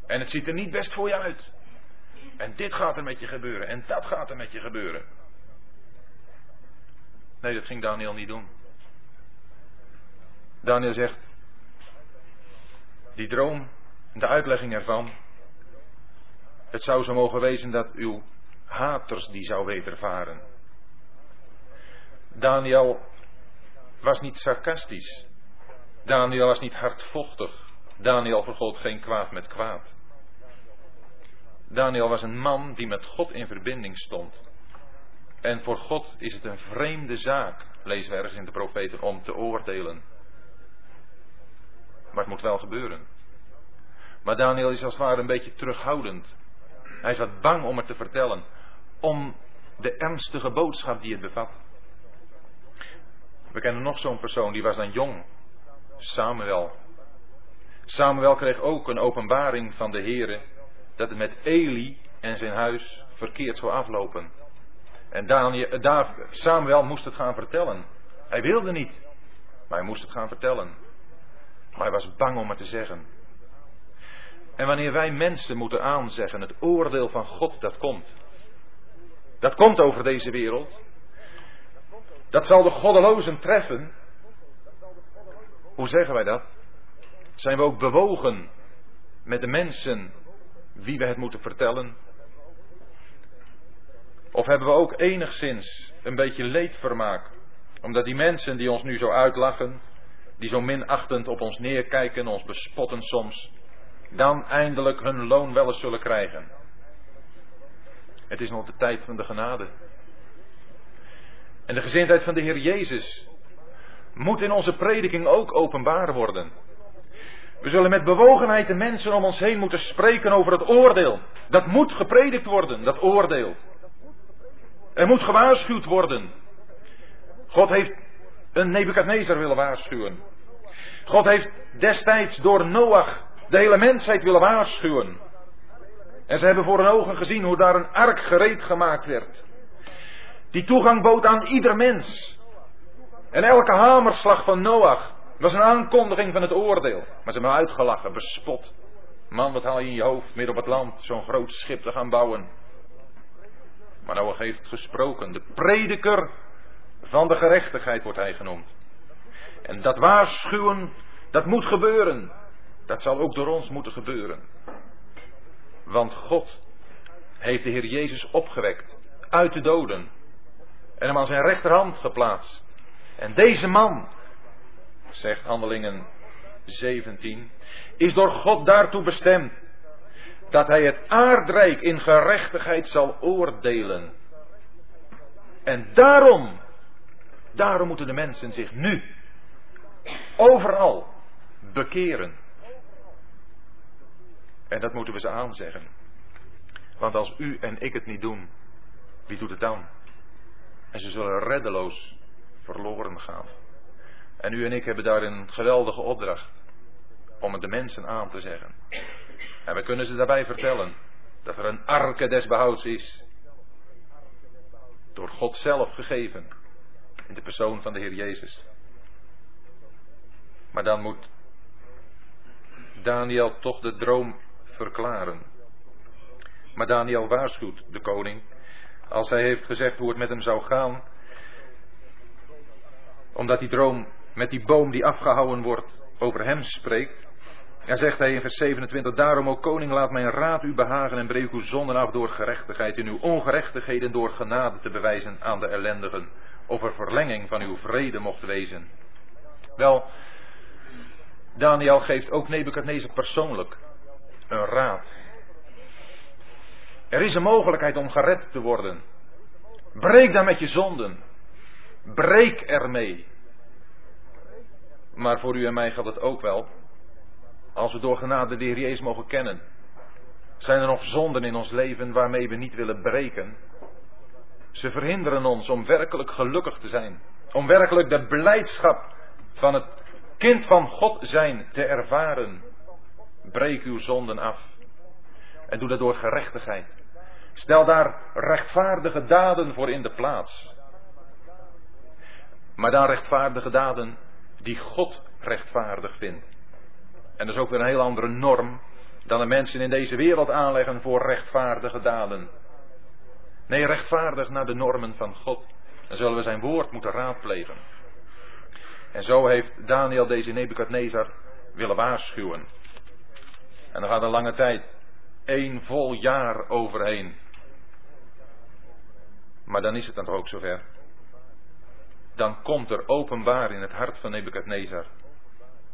En het ziet er niet best voor je uit. En dit gaat er met je gebeuren en dat gaat er met je gebeuren. Nee, dat ging Daniel niet doen. Daniel zegt, die droom, de uitlegging ervan, het zou zo mogen wezen dat uw haters die zou wedervaren. Daniel was niet sarcastisch. Daniel was niet hardvochtig. Daniel vergoot geen kwaad met kwaad. Daniel was een man die met God in verbinding stond. En voor God is het een vreemde zaak, lezen we ergens in de profeten, om te oordelen. Maar het moet wel gebeuren. Maar Daniel is als het ware een beetje terughoudend. Hij is wat bang om het te vertellen. Om de ernstige boodschap die het bevat. We kennen nog zo'n persoon, die was dan jong. Samuel. Samuel kreeg ook een openbaring van de Heere dat het met Eli en zijn huis verkeerd zou aflopen. En Daniel, Samuel moest het gaan vertellen. Hij wilde niet, maar hij moest het gaan vertellen. Maar hij was bang om het te zeggen. En wanneer wij mensen moeten aanzeggen, het oordeel van God dat komt. Dat komt over deze wereld. Dat zal de goddelozen treffen. Hoe zeggen wij dat? Zijn we ook bewogen met de mensen wie we het moeten vertellen? Of hebben we ook enigszins een beetje leedvermaak? Omdat die mensen die ons nu zo uitlachen, die zo minachtend op ons neerkijken, ons bespotten soms, dan eindelijk hun loon wel eens zullen krijgen. Het is nog de tijd van de genade. En de gezindheid van de Heer Jezus moet in onze prediking ook openbaar worden. We zullen met bewogenheid de mensen om ons heen moeten spreken over het oordeel. Dat moet gepredikt worden, dat oordeel. Er moet gewaarschuwd worden. God heeft een Nebukadnezar willen waarschuwen. God heeft destijds door Noach de hele mensheid willen waarschuwen. En ze hebben voor hun ogen gezien hoe daar een ark gereed gemaakt werd. Die toegang bood aan ieder mens. En elke hamerslag van Noach was een aankondiging van het oordeel. Maar ze hebben uitgelachen, bespot. Man, wat haal je in je hoofd midden op het land zo'n groot schip te gaan bouwen? Maar Noach heeft gesproken. De prediker van de gerechtigheid wordt hij genoemd. En dat waarschuwen, dat moet gebeuren. Dat zal ook door ons moeten gebeuren. Want God heeft de Heer Jezus opgewekt uit de doden en hem aan zijn rechterhand geplaatst. En deze man, zegt Handelingen 17, is door God daartoe bestemd dat hij het aardrijk in gerechtigheid zal oordelen. En daarom, daarom moeten de mensen zich nu overal bekeren. En dat moeten we ze aanzeggen. Want als u en ik het niet doen, wie doet het dan? En ze zullen reddeloos verloren gaan. En u en ik hebben daar een geweldige opdracht. Om het de mensen aan te zeggen. En we kunnen ze daarbij vertellen dat er een arke des behouds is. Door God zelf gegeven. In de persoon van de Heer Jezus. Maar dan moet Daniel toch de droom verklaren. Maar Daniel waarschuwt de koning. Als hij heeft gezegd hoe het met hem zou gaan. Omdat die droom met die boom die afgehouden wordt over hem spreekt. En zegt hij in vers 27, daarom, o koning, laat mijn raad u behagen en breek uw zonden af door gerechtigheid en uw ongerechtigheden door genade te bewijzen aan de ellendigen, of er verlenging van uw vrede mocht wezen. Wel, Daniel geeft ook Nebukadnezar persoonlijk raad. Er is een mogelijkheid om gered te worden. Breek dan met je zonden. Breek ermee. Maar voor u en mij geldt het ook wel. Als we door genade de Heer Jezus mogen kennen. Zijn er nog zonden in ons leven waarmee we niet willen breken? Ze verhinderen ons om werkelijk gelukkig te zijn. Om werkelijk de blijdschap van het kind van God zijn te ervaren. Breek uw zonden af. En doe dat door gerechtigheid. Stel daar rechtvaardige daden voor in de plaats. Maar dan rechtvaardige daden die God rechtvaardig vindt. En dat is ook weer een heel andere norm dan de mensen in deze wereld aanleggen voor rechtvaardige daden. Nee, rechtvaardig naar de normen van God. Dan zullen we zijn woord moeten raadplegen. En zo heeft Daniel deze Nebukadnezar willen waarschuwen. En dan gaat een lange tijd, één vol jaar overheen. Maar dan is het dan toch ook zover. Dan komt er openbaar in het hart van Nebukadnezar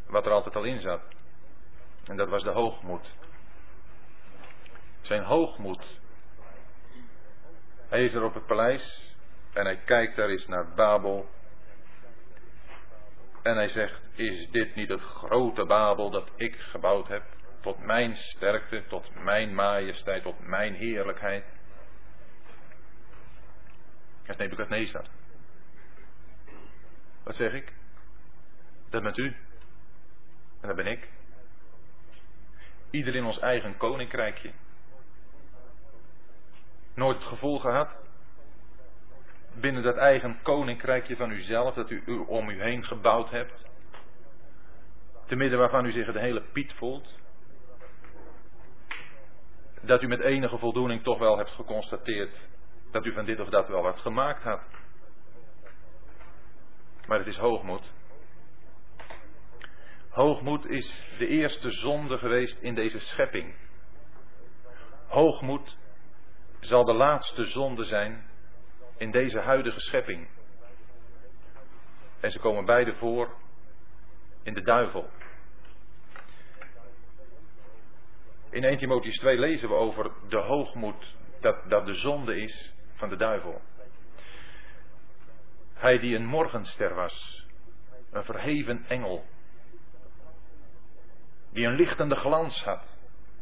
wat er altijd al in zat. En dat was de hoogmoed. Zijn hoogmoed. Hij is er op het paleis en hij kijkt daar eens naar Babel. En hij zegt, is dit niet het grote Babel dat ik gebouwd heb? Tot mijn sterkte, tot mijn majesteit, tot mijn heerlijkheid. Dat is Nebuchadnezzar. Wat zeg ik? Dat bent u. En dat ben ik. Ieder in ons eigen koninkrijkje. Nooit het gevoel gehad. Binnen dat eigen koninkrijkje van uzelf, dat u om u heen gebouwd hebt. Te midden waarvan u zich de hele Piet voelt. Dat u met enige voldoening toch wel hebt geconstateerd dat u van dit of dat wel wat gemaakt had. Maar het is hoogmoed. Hoogmoed is de eerste zonde geweest in deze schepping. Hoogmoed zal de laatste zonde zijn in deze huidige schepping. En ze komen beide voor in de duivel. In 1 Timotheus 2 lezen we over de hoogmoed, dat, dat de zonde is van de duivel. Hij die een morgenster was, een verheven engel, die een lichtende glans had,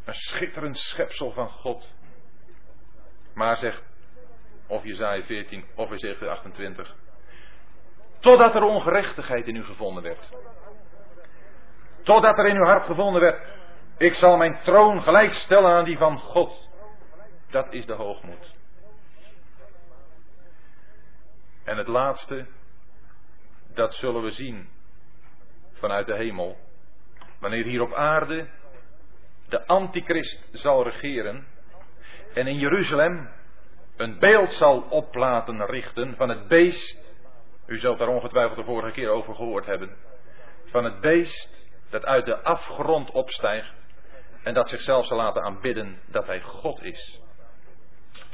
een schitterend schepsel van God. Maar zegt, of Jezaja 14 of Ezekiel 28, totdat er ongerechtigheid in u gevonden werd. Totdat er in uw hart gevonden werd, ik zal mijn troon gelijkstellen aan die van God. Dat is de hoogmoed. En het laatste, dat zullen we zien vanuit de hemel. Wanneer hier op aarde de antichrist zal regeren en in Jeruzalem een beeld zal op laten richten van het beest. U zult daar ongetwijfeld de vorige keer over gehoord hebben. Van het beest dat uit de afgrond opstijgt en dat zichzelf zal laten aanbidden dat hij God is.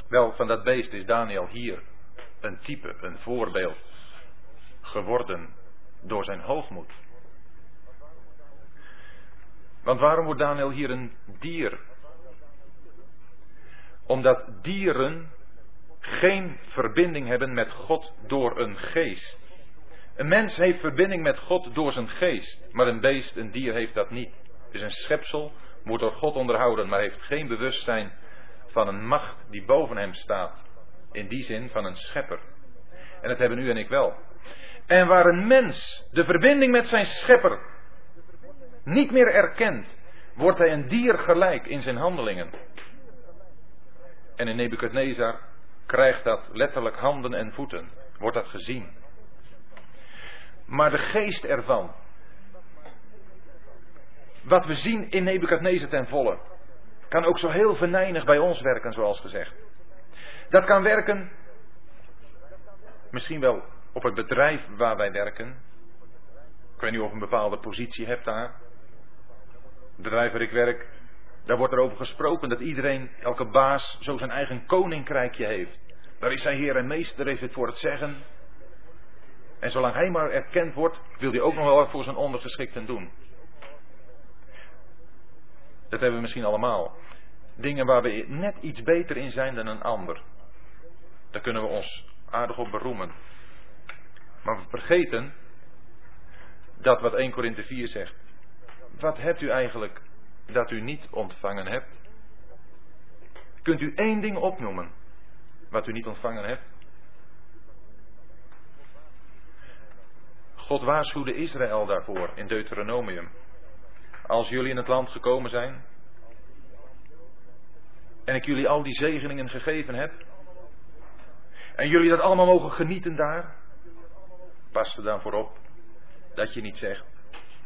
Wel, van dat beest is Daniel hier een type, een voorbeeld geworden door zijn hoogmoed. Want waarom wordt Daniel hier een dier? Omdat dieren geen verbinding hebben met God door een geest. Een mens heeft verbinding met God door zijn geest, maar een beest, een dier heeft dat niet. Dus een schepsel wordt door God onderhouden, maar heeft geen bewustzijn van een macht die boven hem staat in die zin van een schepper. En dat hebben u en ik wel. En waar een mens de verbinding met zijn schepper niet meer erkent, wordt hij een dier gelijk in zijn handelingen. En in Nebukadnezar krijgt dat letterlijk handen en voeten, wordt dat gezien. Maar de geest ervan, wat we zien in Nebukadnezar ten volle, kan ook zo heel venijnig bij ons werken, zoals gezegd. Dat kan werken, misschien wel op het bedrijf waar wij werken. Ik weet niet of een bepaalde positie hebt daar. Het bedrijf waar ik werk, daar wordt er over gesproken dat iedereen, elke baas, zo zijn eigen koninkrijkje heeft. Daar is zijn heer en meester, heeft het voor het zeggen. En zolang hij maar erkend wordt, wil hij ook nog wel wat voor zijn ondergeschikten doen. Dat hebben we misschien allemaal. Dingen waar we net iets beter in zijn dan een ander. Daar kunnen we ons aardig op beroemen. Maar we vergeten dat wat 1 Korinthe 4 zegt. Wat hebt u eigenlijk dat u niet ontvangen hebt? Kunt u één ding opnoemen wat u niet ontvangen hebt? God waarschuwde Israël daarvoor in Deuteronomium. Als jullie in het land gekomen zijn en ik jullie al die zegeningen gegeven heb en jullie dat allemaal mogen genieten daar, pas er dan voorop dat je niet zegt,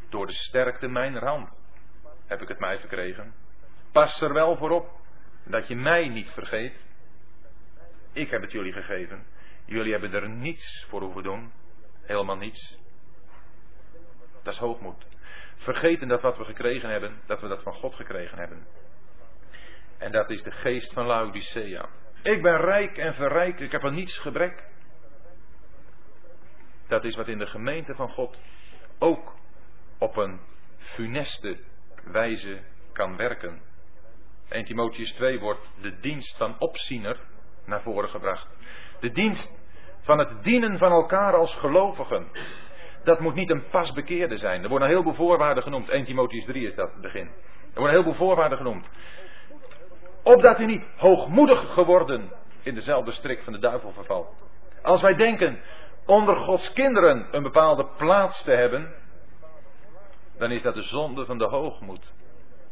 door de sterkte mijner hand heb ik het mij verkregen. Pas er wel voorop dat je mij niet vergeet. Ik heb het jullie gegeven. Jullie hebben er niets voor hoeven doen. Helemaal niets. Dat is hoogmoed. Vergeten dat wat we gekregen hebben, dat we dat van God gekregen hebben. En dat is de geest van Laodicea. Ik ben rijk en verrijk, ik heb aan niets gebrek. Dat is wat in de gemeente van God ook op een funeste wijze kan werken. 1 Timotheus 2 wordt de dienst van opziener naar voren gebracht. De dienst van het dienen van elkaar als gelovigen. Dat moet niet een pasbekeerde zijn. Er worden een heleboel voorwaarden genoemd. 1 Timotheus 3 is dat begin. Er worden een heleboel voorwaarden genoemd. Opdat u niet hoogmoedig geworden in dezelfde strik van de duivel vervalt. Als wij denken onder Gods kinderen een bepaalde plaats te hebben, dan is dat de zonde van de hoogmoed.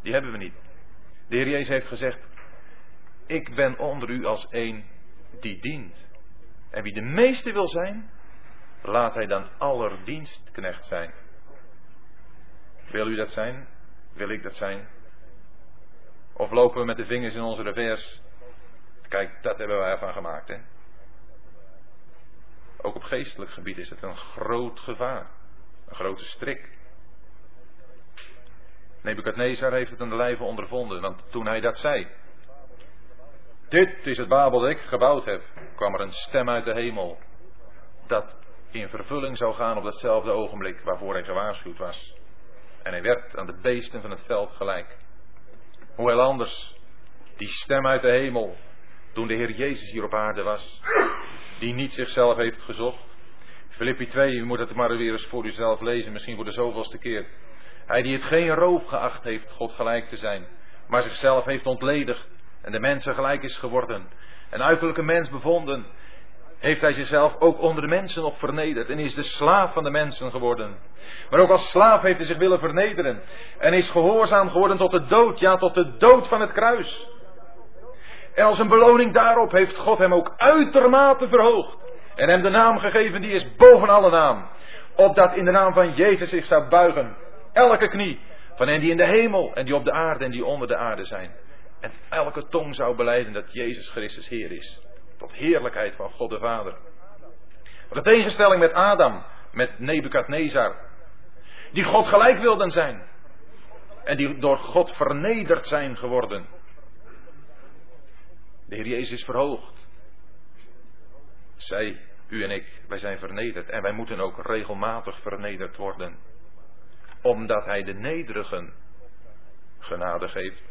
Die hebben we niet. De Heer Jezus heeft gezegd, ik ben onder u als een die dient. En wie de meeste wil zijn, laat hij dan allerdienstknecht zijn. Wil u dat zijn? Wil ik dat zijn? Of lopen we met de vingers in onze revers? Kijk, dat hebben wij ervan gemaakt, hè? Ook op geestelijk gebied is het een groot gevaar. Een grote strik. Nebukadnezar heeft het aan de lijve ondervonden, want toen hij dat zei, dit is het Babel dat ik gebouwd heb, kwam er een stem uit de hemel, dat in vervulling zou gaan op datzelfde ogenblik waarvoor hij gewaarschuwd was. En hij werd aan de beesten van het veld gelijk. Hoewel anders, die stem uit de hemel, toen de Heer Jezus hier op aarde was, die niet zichzelf heeft gezocht. Filippi 2, u moet het maar weer eens voor uzelf lezen, misschien voor de zoveelste keer. Hij die het geen roof geacht heeft God gelijk te zijn, maar zichzelf heeft ontledigd en de mensen gelijk is geworden. Een uiterlijke mens bevonden, heeft hij zichzelf ook onder de mensen nog vernederd en is de slaaf van de mensen geworden. Maar ook als slaaf heeft hij zich willen vernederen en is gehoorzaam geworden tot de dood, ja tot de dood van het kruis. En als een beloning daarop heeft God hem ook uitermate verhoogd en hem de naam gegeven die is boven alle naam, opdat in de naam van Jezus zich zou buigen elke knie van hen die in de hemel en die op de aarde en die onder de aarde zijn. En elke tong zou beleiden dat Jezus Christus Heer is. Tot heerlijkheid van God de Vader. Wat de tegenstelling met Adam, met Nebukadnezar. Die God gelijk wilden zijn. En die door God vernederd zijn geworden. De Heer Jezus is verhoogd. Zij, u en ik, wij zijn vernederd. En wij moeten ook regelmatig vernederd worden. Omdat Hij de nederigen genade geeft.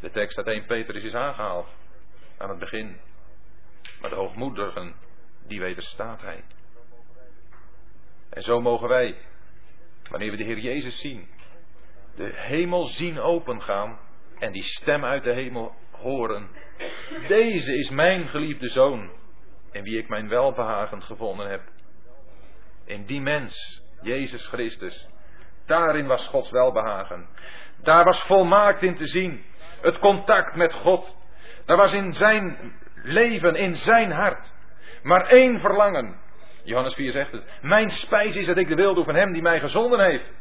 De tekst uit 1 Petrus is aangehaald. Aan het begin. Maar de hoogmoedigen, die wederstaat hij. En zo mogen wij, wanneer we de Heer Jezus zien, de hemel zien opengaan en die stem uit de hemel horen. Deze is mijn geliefde zoon, in wie ik mijn welbehagen gevonden heb. In die mens, Jezus Christus, daarin was Gods welbehagen. Daar was volmaakt in te zien het contact met God. Daar was in zijn leven, in zijn hart, maar één verlangen. Johannes 4 zegt het. Mijn spijs is dat ik de wil doe van hem die mij gezonden heeft.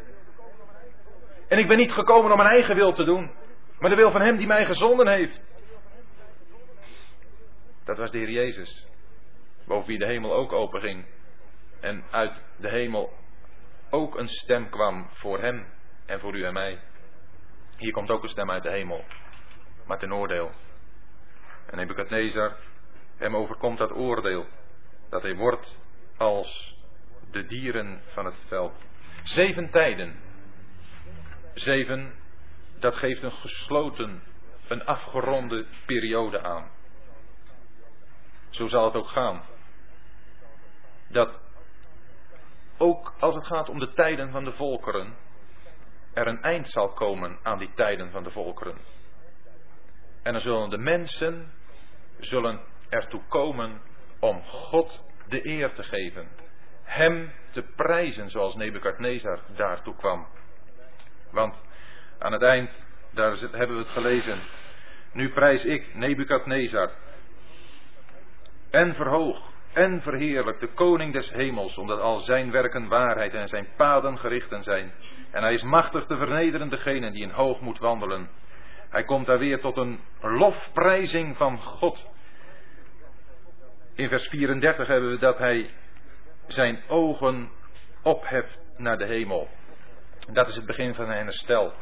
En ik ben niet gekomen om mijn eigen wil te doen, maar de wil van hem die mij gezonden heeft. Dat was de Heer Jezus. Boven wie de hemel ook open ging. En uit de hemel ook een stem kwam voor hem en voor u en mij. Hier komt ook een stem uit de hemel maar ten oordeel. En Nebuchadnezzar, hem overkomt dat oordeel, dat hij wordt als de dieren van het veld. Zeven tijden. Zeven, dat geeft een gesloten, een afgeronde periode aan. Zo zal het ook gaan. Dat ook als het gaat om de tijden van de volkeren, er een eind zal komen aan die tijden van de volkeren. En dan zullen de mensen zullen ertoe komen om God de eer te geven. Hem te prijzen zoals Nebukadnezar daartoe kwam. Want aan het eind, daar hebben we het gelezen. Nu prijs ik Nebukadnezar. En verhoog en verheerlijk de koning des hemels, omdat al zijn werken waarheid en zijn paden gerichten zijn. En hij is machtig te vernederen degenen die in hoog moet wandelen. Hij komt daar weer tot een lofprijzing van God. In vers 34 hebben we dat hij zijn ogen opheft naar de hemel. Dat is het begin van zijn herstel.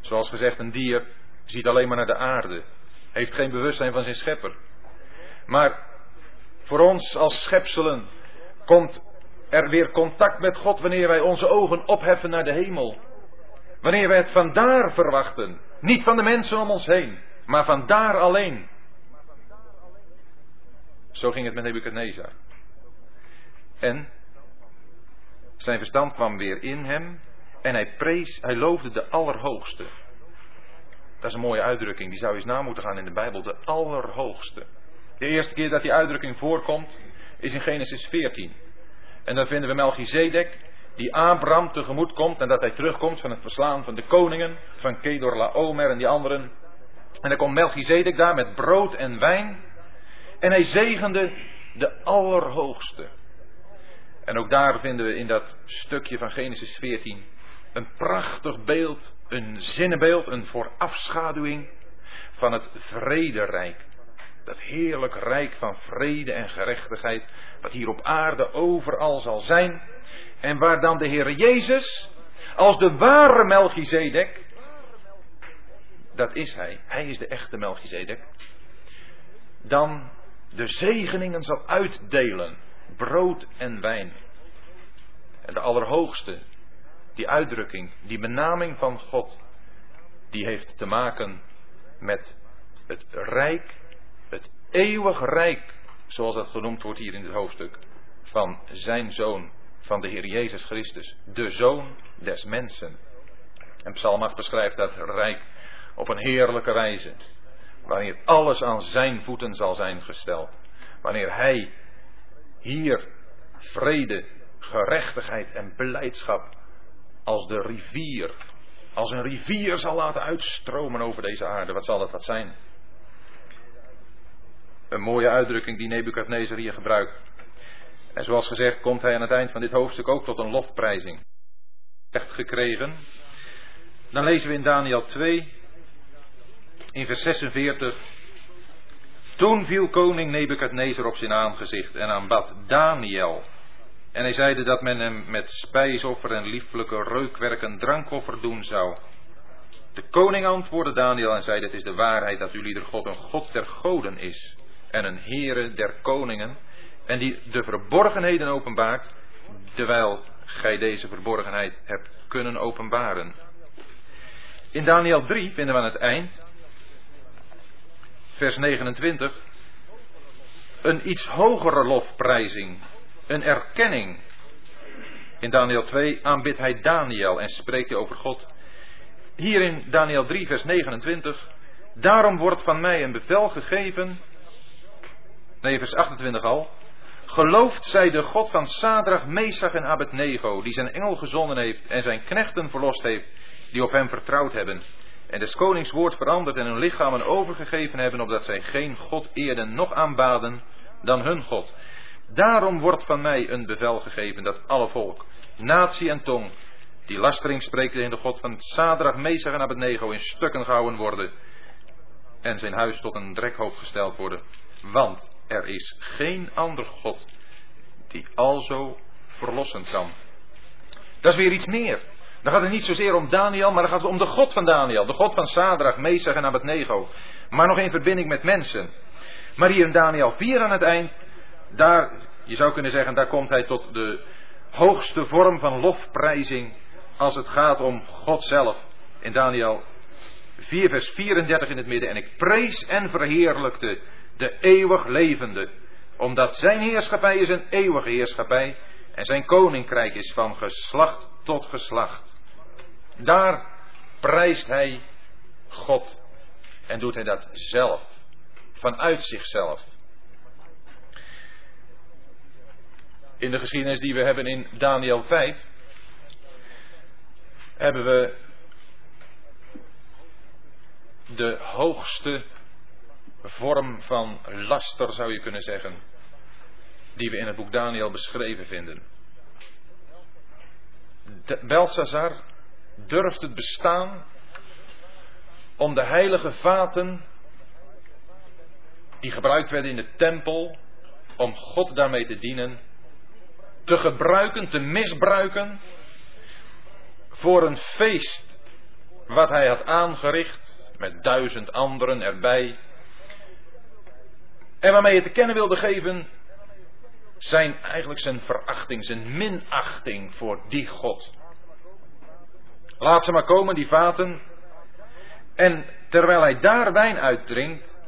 Zoals gezegd, een dier ziet alleen maar naar de aarde. Heeft geen bewustzijn van zijn schepper. Maar voor ons als schepselen komt er weer contact met God wanneer wij onze ogen opheffen naar de hemel. Wanneer wij het vandaar verwachten. Niet van de mensen om ons heen, maar van daar alleen. Zo ging het met Nebuchadnezzar. En zijn verstand kwam weer in hem en hij prees, hij loofde de Allerhoogste. Dat is een mooie uitdrukking, die zou eens na moeten gaan in de Bijbel, de Allerhoogste. De eerste keer dat die uitdrukking voorkomt is in Genesis 14. En dan vinden we Melchizedek, die Abraham tegemoet komt en dat hij terugkomt van het verslaan van de koningen, van Kedor Laomer en die anderen. En dan komt Melchizedek daar met brood en wijn. En hij zegende de Allerhoogste. En ook daar vinden we in dat stukje van Genesis 14 een prachtig beeld, een zinnenbeeld, een voorafschaduwing van het vrederijk. Dat heerlijk rijk van vrede en gerechtigheid, wat hier op aarde overal zal zijn. En waar dan de Heer Jezus, als de ware Melchizedek, dat is hij, hij is de echte Melchizedek, dan de zegeningen zal uitdelen, brood en wijn. En de Allerhoogste, die uitdrukking, die benaming van God, die heeft te maken met het rijk, het eeuwig rijk, zoals dat genoemd wordt hier in het hoofdstuk, van zijn zoon, van de Heer Jezus Christus, de zoon des mensen. En Psalm 8 beschrijft dat rijk op een heerlijke wijze, wanneer alles aan zijn voeten zal zijn gesteld. Wanneer hij hier vrede, gerechtigheid en beleidschap als de rivier, als een rivier zal laten uitstromen over deze aarde. Wat zal dat wat zijn? Een mooie uitdrukking die Nebukadnezar hier gebruikt. En zoals gezegd komt hij aan het eind van dit hoofdstuk ook tot een lofprijzing. Echt gekregen. Dan lezen we in Daniel 2, in vers 46. Toen viel koning Nebukadnezar op zijn aangezicht en aanbad Daniel. En hij zeide dat men hem met spijsoffer en lieflijke reukwerken drankoffer doen zou. De koning antwoordde Daniel en zei: Het is de waarheid dat jullie God een God der goden is en een Heere der koningen en die de verborgenheden openbaart, terwijl gij deze verborgenheid hebt kunnen openbaren. In Daniel 3 vinden we aan het eind, vers 29, een iets hogere lofprijzing, een erkenning. In Daniel 2 aanbidt hij Daniel en spreekt hij over God. Hier in Daniel 3, vers 29, daarom wordt van mij een bevel gegeven, nee, vers 28 al, Geloofd zij de God van Sadrach, Mesach en Abednego, die zijn engel gezonden heeft en zijn knechten verlost heeft, die op hem vertrouwd hebben. En des konings woord veranderd en hun lichamen overgegeven hebben, opdat zij geen God eerden noch aanbaden dan hun God. Daarom wordt van mij een bevel gegeven dat alle volk, natie en tong, die lastering spreken in de God van Sadrach, Mesach en Abednego in stukken gehouden worden en zijn huis tot een drekhoop gesteld worden. Want er is geen ander God die alzo verlossen kan. Dat is weer iets meer. Dan gaat het niet zozeer om Daniel, maar dan gaat het om de God van Daniel. De God van Sadrach, Mesach en Abednego. Maar nog in verbinding met mensen. Maar hier in Daniel 4 aan het eind, daar, je zou kunnen zeggen, daar komt hij tot de hoogste vorm van lofprijzing als het gaat om God zelf. in Daniel 4 vers 34 in het midden. En ik prees en verheerlijkte de eeuwig levende, omdat zijn heerschappij is een eeuwige heerschappij en zijn koninkrijk is van geslacht tot geslacht. Daar prijst hij God en doet hij dat zelf, vanuit zichzelf. In de geschiedenis die we hebben in Daniel 5 hebben we de hoogste vorm van laster, zou je kunnen zeggen, die we in het boek Daniel beschreven vinden. Belshazzar durft het bestaan om de heilige vaten die gebruikt werden in de tempel, om God daarmee te dienen, te gebruiken, te misbruiken voor een feest wat hij had aangericht met duizend anderen erbij. En waarmee hij te kennen wilde geven zijn eigenlijk zijn verachting, zijn minachting voor die God. Laat ze maar komen, die vaten. En terwijl hij daar wijn uitdrinkt,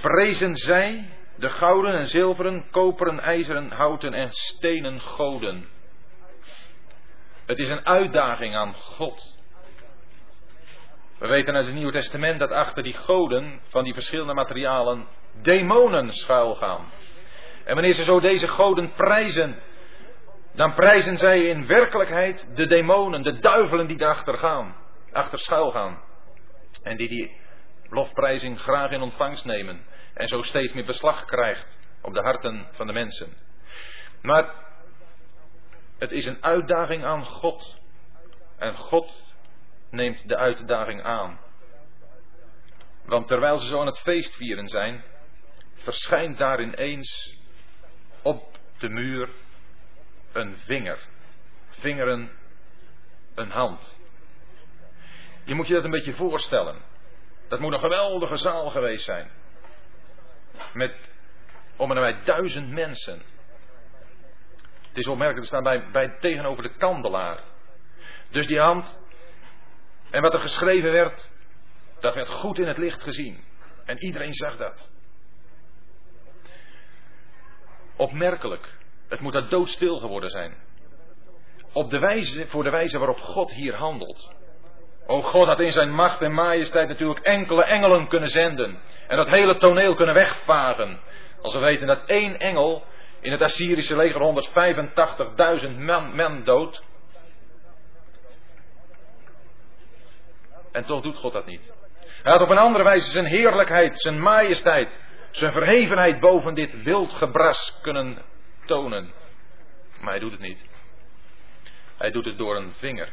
prezen zij de gouden en zilveren, koperen, ijzeren, houten en stenen goden. Het is een uitdaging aan God. We weten uit het Nieuwe Testament dat achter die goden van die verschillende materialen demonen schuilgaan. En wanneer ze zo deze goden prijzen, dan prijzen zij in werkelijkheid de demonen, de duivelen die daarachter gaan, achter schuil gaan. En die die lofprijzing graag in ontvangst nemen. En zo steeds meer beslag krijgt op de harten van de mensen. Maar het is een uitdaging aan God. En God neemt de uitdaging aan. Want terwijl ze zo aan het feest vieren zijn, verschijnt daar ineens op de muur een vinger. Vingeren, een hand. Je moet je dat een beetje voorstellen. Dat moet een geweldige zaal geweest zijn. Met om en nabij duizend mensen. Het is opmerkelijk, er staan bij, bij tegenover de kandelaar. Dus die hand en wat er geschreven werd, dat werd goed in het licht gezien. En iedereen zag dat. Opmerkelijk. Het moet daar doodstil geworden zijn. Op de wijze, voor de wijze waarop God hier handelt. O God had in zijn macht en majesteit natuurlijk enkele engelen kunnen zenden. En dat hele toneel kunnen wegvagen. Als we weten dat één engel in het Assyrische leger 185.000 man, man dood. En toch doet God dat niet. Hij had op een andere wijze zijn heerlijkheid, zijn majesteit, zijn verhevenheid boven dit wild gebras kunnen tonen. Maar hij doet het niet. Hij doet het door een vinger.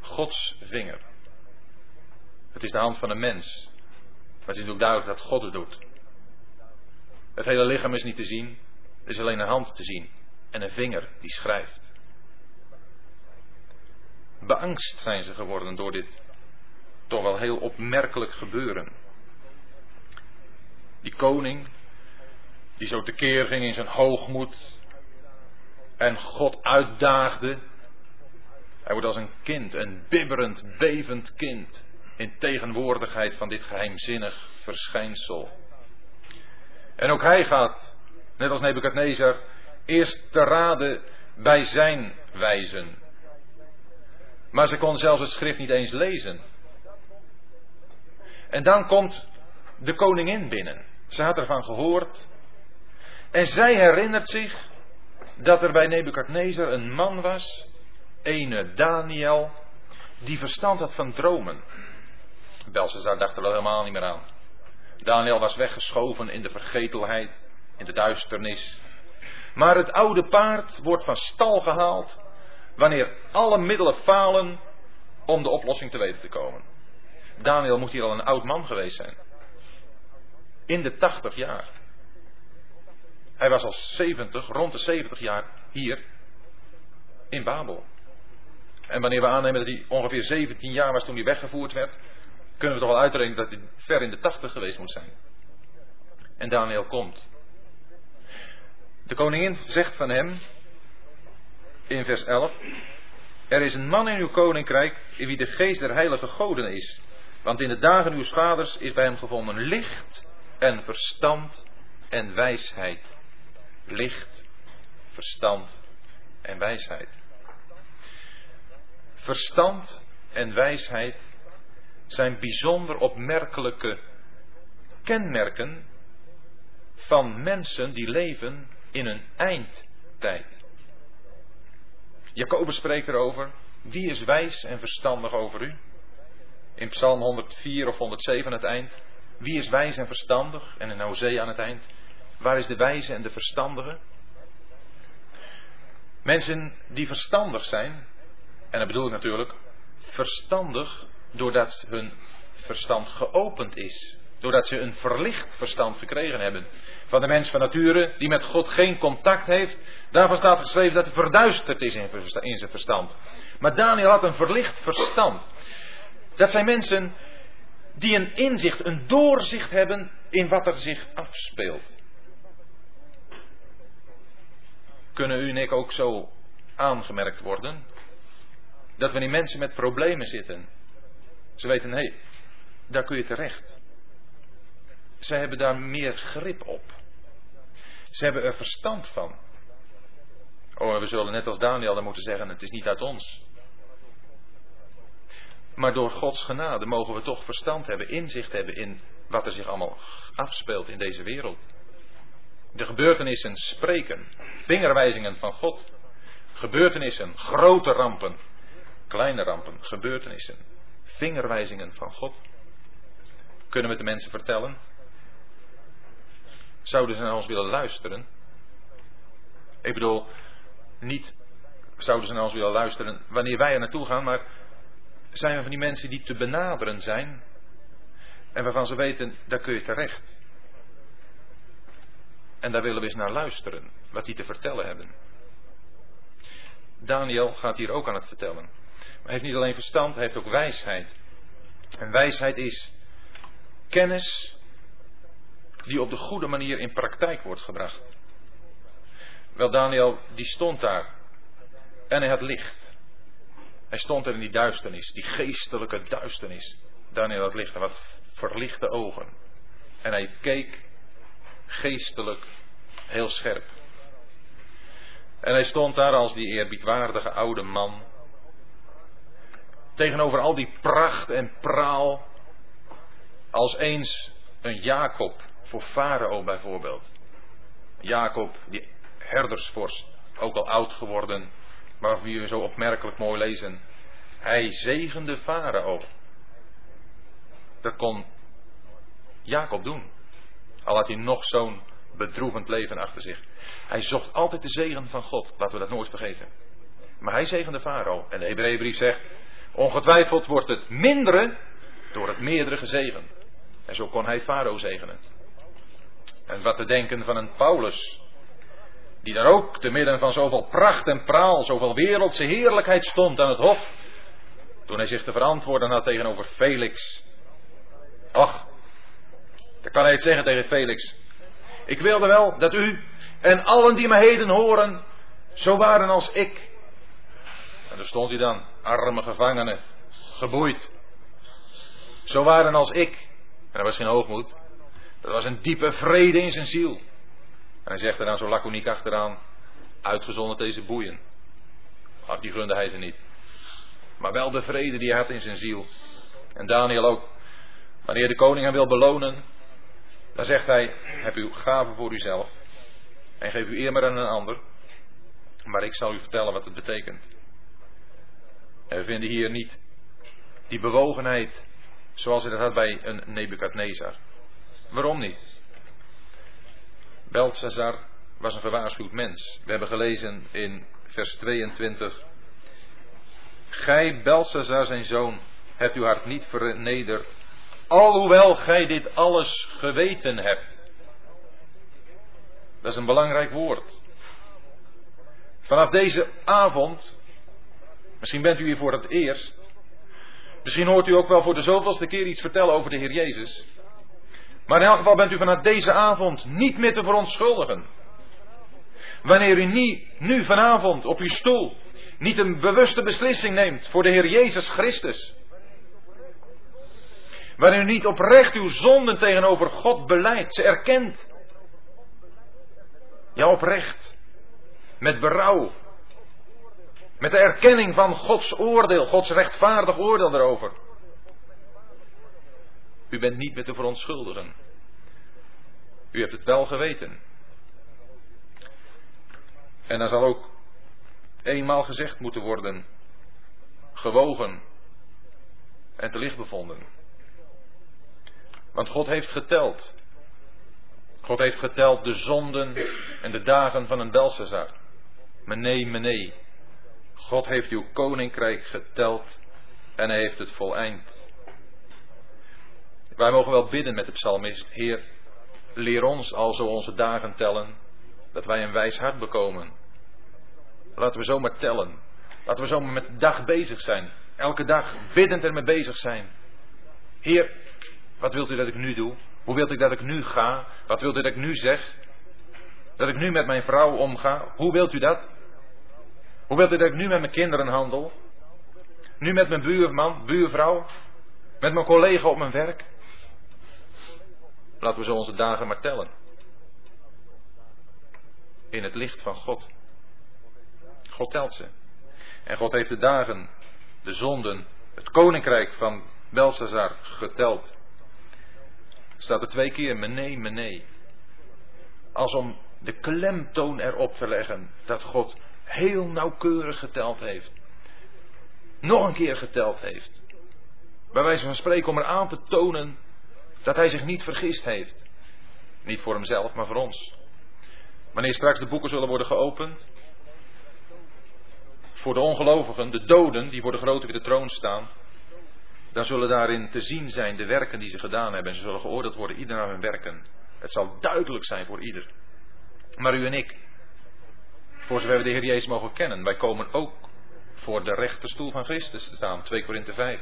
Gods vinger. Het is de hand van een mens. Maar het is ook duidelijk dat God het doet. Het hele lichaam is niet te zien. Er is alleen een hand te zien. En een vinger die schrijft. Beangst zijn ze geworden door dit toch wel heel opmerkelijk gebeuren. Die koning, die zo tekeer ging in zijn hoogmoed en God uitdaagde. Hij wordt als een kind, een bibberend, bevend kind, in tegenwoordigheid van dit geheimzinnig verschijnsel. En ook hij gaat, net als Nebukadnezar, eerst te raden bij zijn wijzen. Maar ze kon zelfs het schrift niet eens lezen. En dan komt de koningin binnen. Ze had ervan gehoord. En zij herinnert zich dat er bij Nebukadnezar een man was, ene Daniel, die verstand had van dromen. Belshazzar dacht er wel helemaal niet meer aan. Daniel was weggeschoven in de vergetelheid, in de duisternis. Maar het oude paard wordt van stal gehaald wanneer alle middelen falen om de oplossing te weten te komen. Daniel moet hier al een oud man geweest zijn. In de 80 jaar. Hij was al 70, rond de 70 jaar hier in Babel. En wanneer we aannemen dat hij ongeveer 17 jaar was toen hij weggevoerd werd, kunnen we toch wel uitrekenen dat hij ver in de 80 geweest moet zijn. En Daniel komt. De koningin zegt van hem, in vers 11. Er is een man in uw koninkrijk in wie de geest der heilige goden is. Want in de dagen uw vaders is bij hem gevonden licht en verstand en wijsheid. Licht, verstand en wijsheid. Verstand en wijsheid zijn bijzonder opmerkelijke kenmerken van mensen die leven in een eindtijd. Jacobus spreekt erover. Wie is wijs en verstandig over u? In Psalm 104 of 107 aan het eind. Wie is wijs en verstandig? En in Hosea aan het eind. Waar is de wijze en de verstandige? Mensen die verstandig zijn, en dat bedoel ik natuurlijk, verstandig doordat hun verstand geopend is. Doordat ze een verlicht verstand gekregen hebben. Van de mens van nature die met God geen contact heeft. Daarvan staat geschreven dat hij verduisterd is in zijn verstand. Maar Daniel had een verlicht verstand. Dat zijn mensen die een inzicht, een doorzicht hebben in wat er zich afspeelt. Kunnen u en ik ook zo aangemerkt worden? Dat wanneer mensen met problemen zitten, ze weten, hé, hey, daar kun je terecht. Ze hebben daar meer grip op. Ze hebben er verstand van. Oh, we zullen net als Daniel dan moeten zeggen: het is niet uit ons. Maar door Gods genade mogen we toch verstand hebben, inzicht hebben in wat er zich allemaal afspeelt in deze wereld. De gebeurtenissen spreken, vingerwijzingen van God. Gebeurtenissen, grote rampen, kleine rampen, gebeurtenissen, vingerwijzingen van God. Kunnen we de mensen vertellen? Zouden ze naar ons willen luisteren? Ik bedoel, niet zouden ze naar ons willen luisteren wanneer wij er naartoe gaan, maar zijn we van die mensen die te benaderen zijn en waarvan ze weten, daar kun je terecht. En daar willen we eens naar luisteren, wat die te vertellen hebben. Daniel gaat hier ook aan het vertellen. Maar hij heeft niet alleen verstand, hij heeft ook wijsheid. En wijsheid is kennis die op de goede manier in praktijk wordt gebracht. Wel, Daniel, die stond daar. En hij had licht. Hij stond er in die duisternis, die geestelijke duisternis. Daniel had licht en wat verlichte ogen. En hij keek geestelijk heel scherp. En hij stond daar als die eerbiedwaardige oude man. Tegenover al die pracht en praal. Als eens een Jacob voor Farao bijvoorbeeld. Jacob, die herdersvorst, ook al oud geworden, wie we zo opmerkelijk mooi lezen. Hij zegende Farao. Dat kon Jacob doen. Al had hij nog zo'n bedroevend leven achter zich. Hij zocht altijd de zegen van God. Laten we dat nooit vergeten. Maar hij zegende Farao. En de Hebreeënbrief zegt: Ongetwijfeld wordt het mindere door het meerdere gezegend. En zo kon hij Farao zegenen. En wat te denken van een Paulus. Die daar ook te midden van zoveel pracht en praal, zoveel wereldse heerlijkheid stond aan het hof. Toen hij zich te verantwoorden had tegenover Felix. Ach, dan kan hij het zeggen tegen Felix. Ik wilde wel dat u en allen die me heden horen, zo waren als ik. En daar stond hij dan, arme gevangenen, geboeid. Zo waren als ik. En dat was geen hoogmoed. Dat was een diepe vrede in zijn ziel. Hij zegt er dan zo laconiek achteraan, uitgezonderd deze boeien. Ach, die gunde hij ze niet. Maar wel de vrede die hij had in zijn ziel. En Daniel ook. Wanneer de koning hem wil belonen, dan zegt hij, heb uw gave voor uzelf. En geef u eer maar aan een ander. Maar ik zal u vertellen wat het betekent. En we vinden hier niet die bewogenheid zoals hij dat had bij een Nebukadnezar. Waarom niet? Belshazzar was een gewaarschuwd mens. We hebben gelezen in vers 22. Gij, Belshazzar zijn zoon, hebt uw hart niet vernederd, alhoewel gij dit alles geweten hebt. Dat is een belangrijk woord. Vanaf deze avond, misschien bent u hier voor het eerst, misschien hoort u ook wel voor de zoveelste keer iets vertellen over de Heer Jezus. Maar in elk geval bent u vanaf deze avond niet meer te verontschuldigen. Wanneer u niet, nu vanavond op uw stoel niet een bewuste beslissing neemt voor de Heer Jezus Christus. Waarin u niet oprecht uw zonden tegenover God beleidt, ze erkent. Ja, oprecht. Met berouw. Met de erkenning van Gods oordeel, Gods rechtvaardig oordeel erover. U bent niet meer te verontschuldigen. U hebt het wel geweten. En dan zal ook eenmaal gezegd moeten worden, gewogen en te licht bevonden. Want God heeft geteld. God heeft geteld de zonden en de dagen van een Belshazzar. Maar nee, maar nee. God heeft uw koninkrijk geteld en hij heeft het voleind. Wij mogen wel bidden met de psalmist, Heer, leer ons alzo onze dagen tellen, dat wij een wijs hart bekomen. Laten we zomaar tellen. Laten we zomaar met de dag bezig zijn. Elke dag biddend ermee bezig zijn. Heer, wat wilt u dat ik nu doe? Hoe wilt u dat ik nu ga? Wat wilt u dat ik nu zeg? Dat ik nu met mijn vrouw omga? Hoe wilt u dat? Hoe wilt u dat ik nu met mijn kinderen handel? Nu met mijn buurman, buurvrouw? Met mijn collega op mijn werk? Laten we zo onze dagen maar tellen. In het licht van God. God telt ze. En God heeft de dagen, de zonden, het koninkrijk van Belshazzar geteld. Staat er twee keer, menee, menee. Als om de klemtoon erop te leggen dat God heel nauwkeurig geteld heeft. Nog een keer geteld heeft. Bij wijze van spreken om er aan te tonen dat hij zich niet vergist heeft. Niet voor hemzelf, maar voor ons. Wanneer straks de boeken zullen worden geopend. Voor de ongelovigen, de doden die voor de grote witte troon staan. Dan zullen daarin te zien zijn de werken die ze gedaan hebben. En ze zullen geoordeeld worden, ieder naar hun werken. Het zal duidelijk zijn voor ieder. Maar u en ik, voor zover we de Heer Jezus mogen kennen, wij komen ook voor de rechterstoel van Christus te staan. 2 Korinthe 5.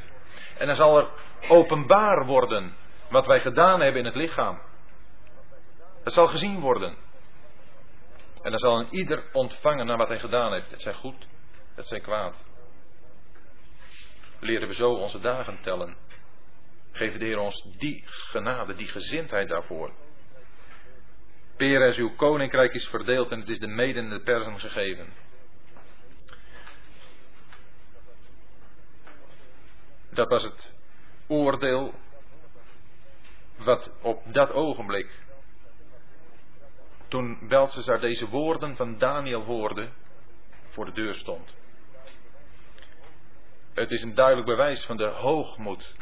En dan zal er openbaar worden wat wij gedaan hebben in het lichaam. Het zal gezien worden. En dan zal een ieder ontvangen naar wat hij gedaan heeft. Het zij goed, het zij kwaad. Leren we zo onze dagen tellen. Geven de Heer ons die genade, die gezindheid daarvoor. Peres, uw koninkrijk is verdeeld en het is de mede en de persen gegeven. Dat was het oordeel wat op dat ogenblik, toen Belshazzar deze woorden van Daniel hoorde, voor de deur stond. Het is een duidelijk bewijs van de hoogmoed,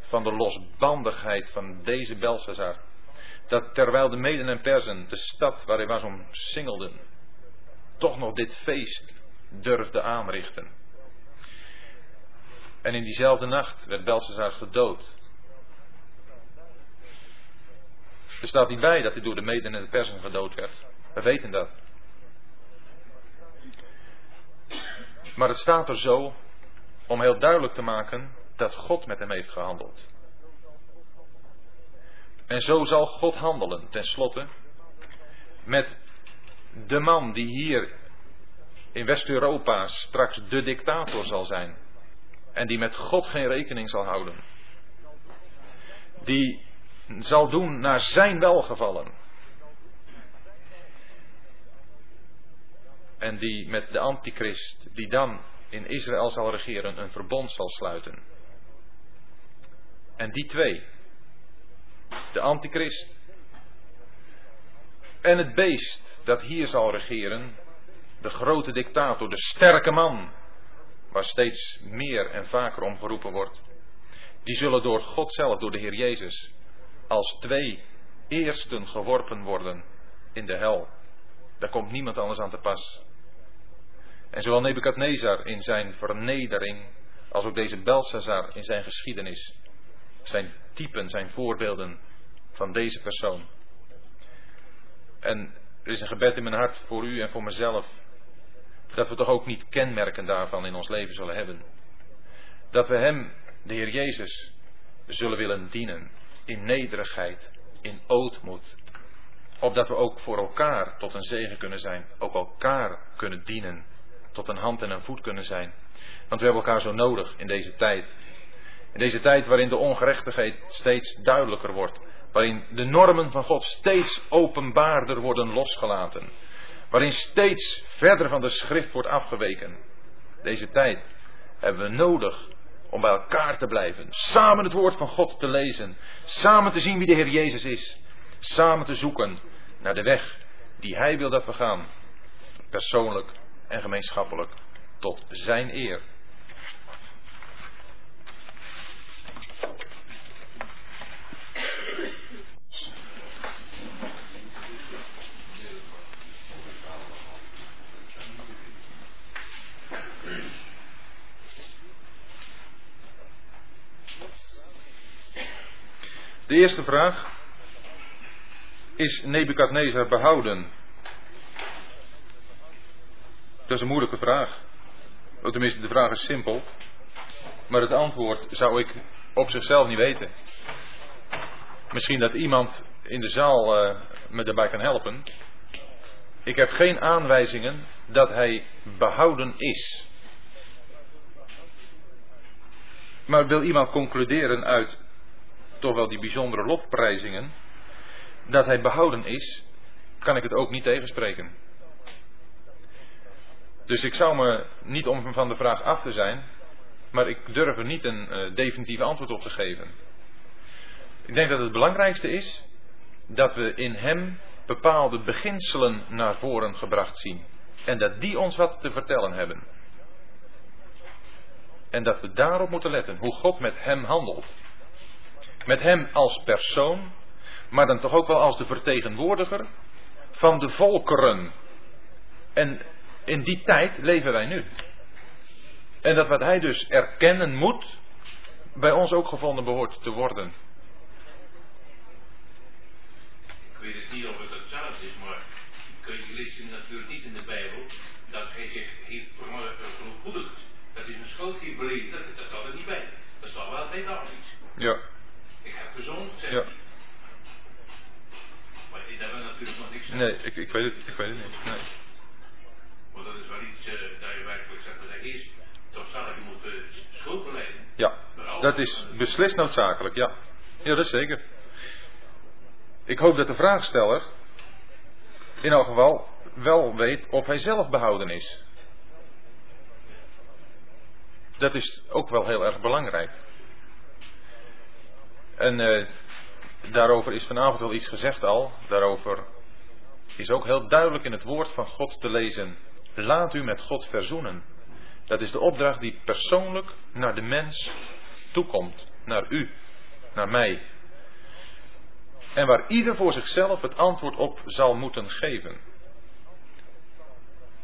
van de losbandigheid van deze Belshazzar. Dat terwijl de Meden en Persen, de stad waar hij was omsingelden, toch nog dit feest durfde aanrichten. En in diezelfde nacht werd Belshazzar gedood Er staat niet bij dat hij door de meden en de persen gedood werd. We weten dat. Maar het staat er zo om heel duidelijk te maken dat God met hem heeft gehandeld. En zo zal God handelen, tenslotte, met de man die hier in West-Europa straks de dictator zal zijn. En die met God geen rekening zal houden. Die zal doen naar zijn welgevallen. En die met de antichrist, die dan in Israël zal regeren, een verbond zal sluiten. En die twee, de antichrist en het beest dat hier zal regeren, de grote dictator, de sterke man, waar steeds meer en vaker om geroepen wordt, die zullen door God zelf, door de Heer Jezus, als twee eersten geworpen worden in de hel. Daar komt niemand anders aan te pas. En zowel Nebukadnezar in zijn vernedering, als ook deze Belshazzar in zijn geschiedenis, zijn typen, zijn voorbeelden van deze persoon. En er is een gebed in mijn hart voor u en voor mezelf, dat we toch ook niet kenmerken daarvan in ons leven zullen hebben. Dat we Hem, de Heer Jezus, zullen willen dienen in nederigheid, in ootmoed. Opdat we ook voor elkaar tot een zegen kunnen zijn, ook elkaar kunnen dienen tot een hand en een voet kunnen zijn. Want we hebben elkaar zo nodig in deze tijd. In deze tijd waarin de ongerechtigheid steeds duidelijker wordt. Waarin de normen van God steeds openbaarder worden losgelaten. Waarin steeds verder van de schrift wordt afgeweken. Deze tijd hebben we nodig om bij elkaar te blijven. Samen het woord van God te lezen. Samen te zien wie de Heer Jezus is. Samen te zoeken naar de weg die Hij wil dat we gaan. Persoonlijk en gemeenschappelijk. Tot Zijn eer. De eerste vraag. Is Nebukadnezar behouden? Dat is een moeilijke vraag. Tenminste, de vraag is simpel. Maar het antwoord zou ik op zichzelf niet weten. Misschien dat iemand in de zaal uh, me daarbij kan helpen. Ik heb geen aanwijzingen dat hij behouden is. Maar wil iemand concluderen uit toch wel die bijzondere lofprijzingen, dat hij behouden is, kan ik het ook niet tegenspreken. Dus ik zou me niet om van de vraag af te zijn, maar ik durf er niet een uh, definitief antwoord op te geven. Ik denk dat het belangrijkste is dat we in hem bepaalde beginselen naar voren gebracht zien. En dat die ons wat te vertellen hebben. En dat we daarop moeten letten, hoe God met hem handelt. Met hem als persoon, maar dan toch ook wel als de vertegenwoordiger van de volkeren. En in die tijd leven wij nu. En dat wat hij dus erkennen moet, bij ons ook gevonden behoort te worden. Ik weet het niet of het hetzelfde is, maar je leest natuurlijk niet in de Bijbel dat hij zich heeft verontmoedigd. Dat is een schuld heeft beleefd, dat, dat staat er niet bij. Dat staat wel bij David. Ja. Gezond, zegt Ja. Maar daar hebben natuurlijk nog niks aan. Nee, ik, ik, weet, het, ik weet het niet. Nee. Want dat is wel iets uh, dat je werkelijk zegt, dat is. Toch zal je moet schuld beleiden. Ja, dat is beslist noodzakelijk, ja. Ja, dat is zeker. Ik hoop dat de vraagsteller in elk geval wel weet of hij zelf behouden is. Dat is ook wel heel erg belangrijk. En uh, daarover is vanavond wel iets gezegd al. Daarover is ook heel duidelijk in het woord van God te lezen. Laat u met God verzoenen. Dat is de opdracht die persoonlijk naar de mens toekomt. Naar u, naar mij. En waar ieder voor zichzelf het antwoord op zal moeten geven.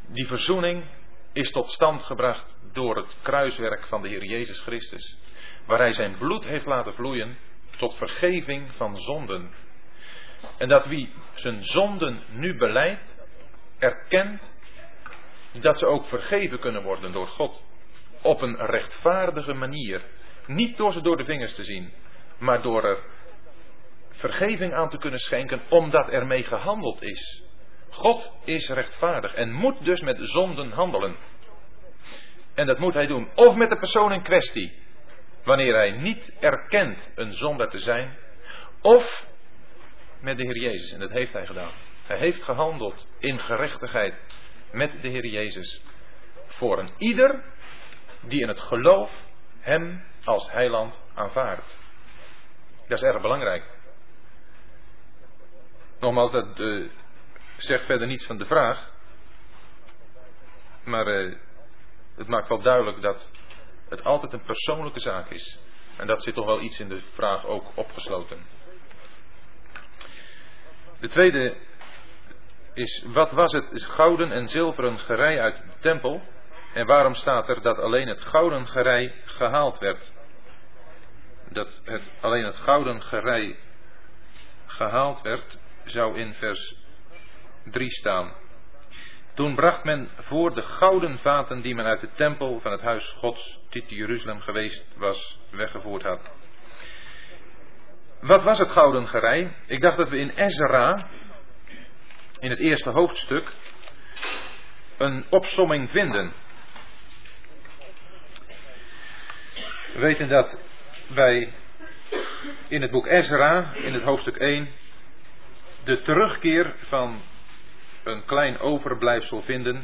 Die verzoening is tot stand gebracht door het kruiswerk van de Heer Jezus Christus. Waar Hij zijn bloed heeft laten vloeien tot vergeving van zonden. En dat wie zijn zonden nu beleidt, erkent dat ze ook vergeven kunnen worden door God. Op een rechtvaardige manier. Niet door ze door de vingers te zien, maar door er vergeving aan te kunnen schenken, omdat er mee gehandeld is. God is rechtvaardig en moet dus met zonden handelen. En dat moet hij doen, of met de persoon in kwestie, wanneer hij niet erkent een zondaar te zijn, of met de Heer Jezus. En dat heeft hij gedaan. Hij heeft gehandeld in gerechtigheid met de Heer Jezus. Voor een ieder die in het geloof hem als heiland aanvaardt. Dat is erg belangrijk. Nogmaals, dat uh, zegt verder niets van de vraag. Maar uh, het maakt wel duidelijk dat het altijd een persoonlijke zaak is. En dat zit toch wel iets in de vraag ook opgesloten. De tweede is, wat was het gouden en zilveren gerei uit de tempel? En waarom staat er dat alleen het gouden gerei gehaald werd? Dat het, alleen het gouden gerei gehaald werd, zou in vers 3 staan. Toen bracht men voor de gouden vaten die men uit de tempel van het huis Gods, die te Jeruzalem geweest was, weggevoerd had. Wat was het gouden gerei? Ik dacht dat we in Ezra, in het eerste hoofdstuk, een opsomming vinden. We weten dat wij in het boek Ezra, in het hoofdstuk 1, de terugkeer van een klein overblijfsel vinden,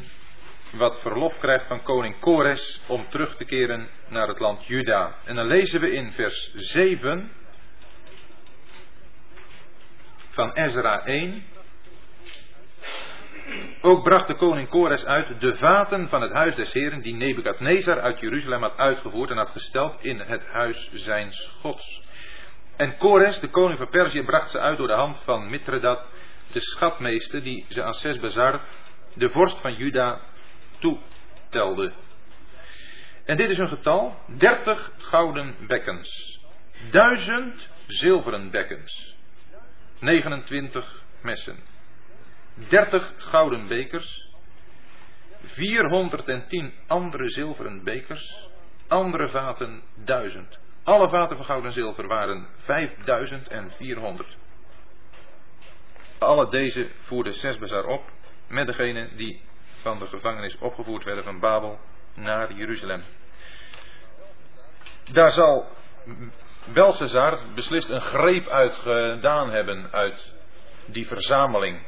wat verlof krijgt van koning Kores om terug te keren naar het land Juda. En dan lezen we in vers 7 van Ezra 1. Ook bracht de koning Kores uit de vaten van het huis des Heren, die Nebukadnezar uit Jeruzalem had uitgevoerd en had gesteld in het huis zijns gods. En Kores, de koning van Perzië, bracht ze uit door de hand van Mitredat, de schatmeester, die ze aan Sesbazar, de vorst van Juda, toetelde. En dit is een getal, 30 gouden bekkens, 1000 zilveren bekkens, 29 messen, 30 gouden bekers, 410 andere zilveren bekers, andere vaten 1000. Alle vaten van goud en zilver waren 5400. Alle deze voerde Sesbazar op met degene die van de gevangenis opgevoerd werden van Babel naar Jeruzalem. Daar zal Belshazzar beslist een greep uit gedaan hebben uit die verzameling.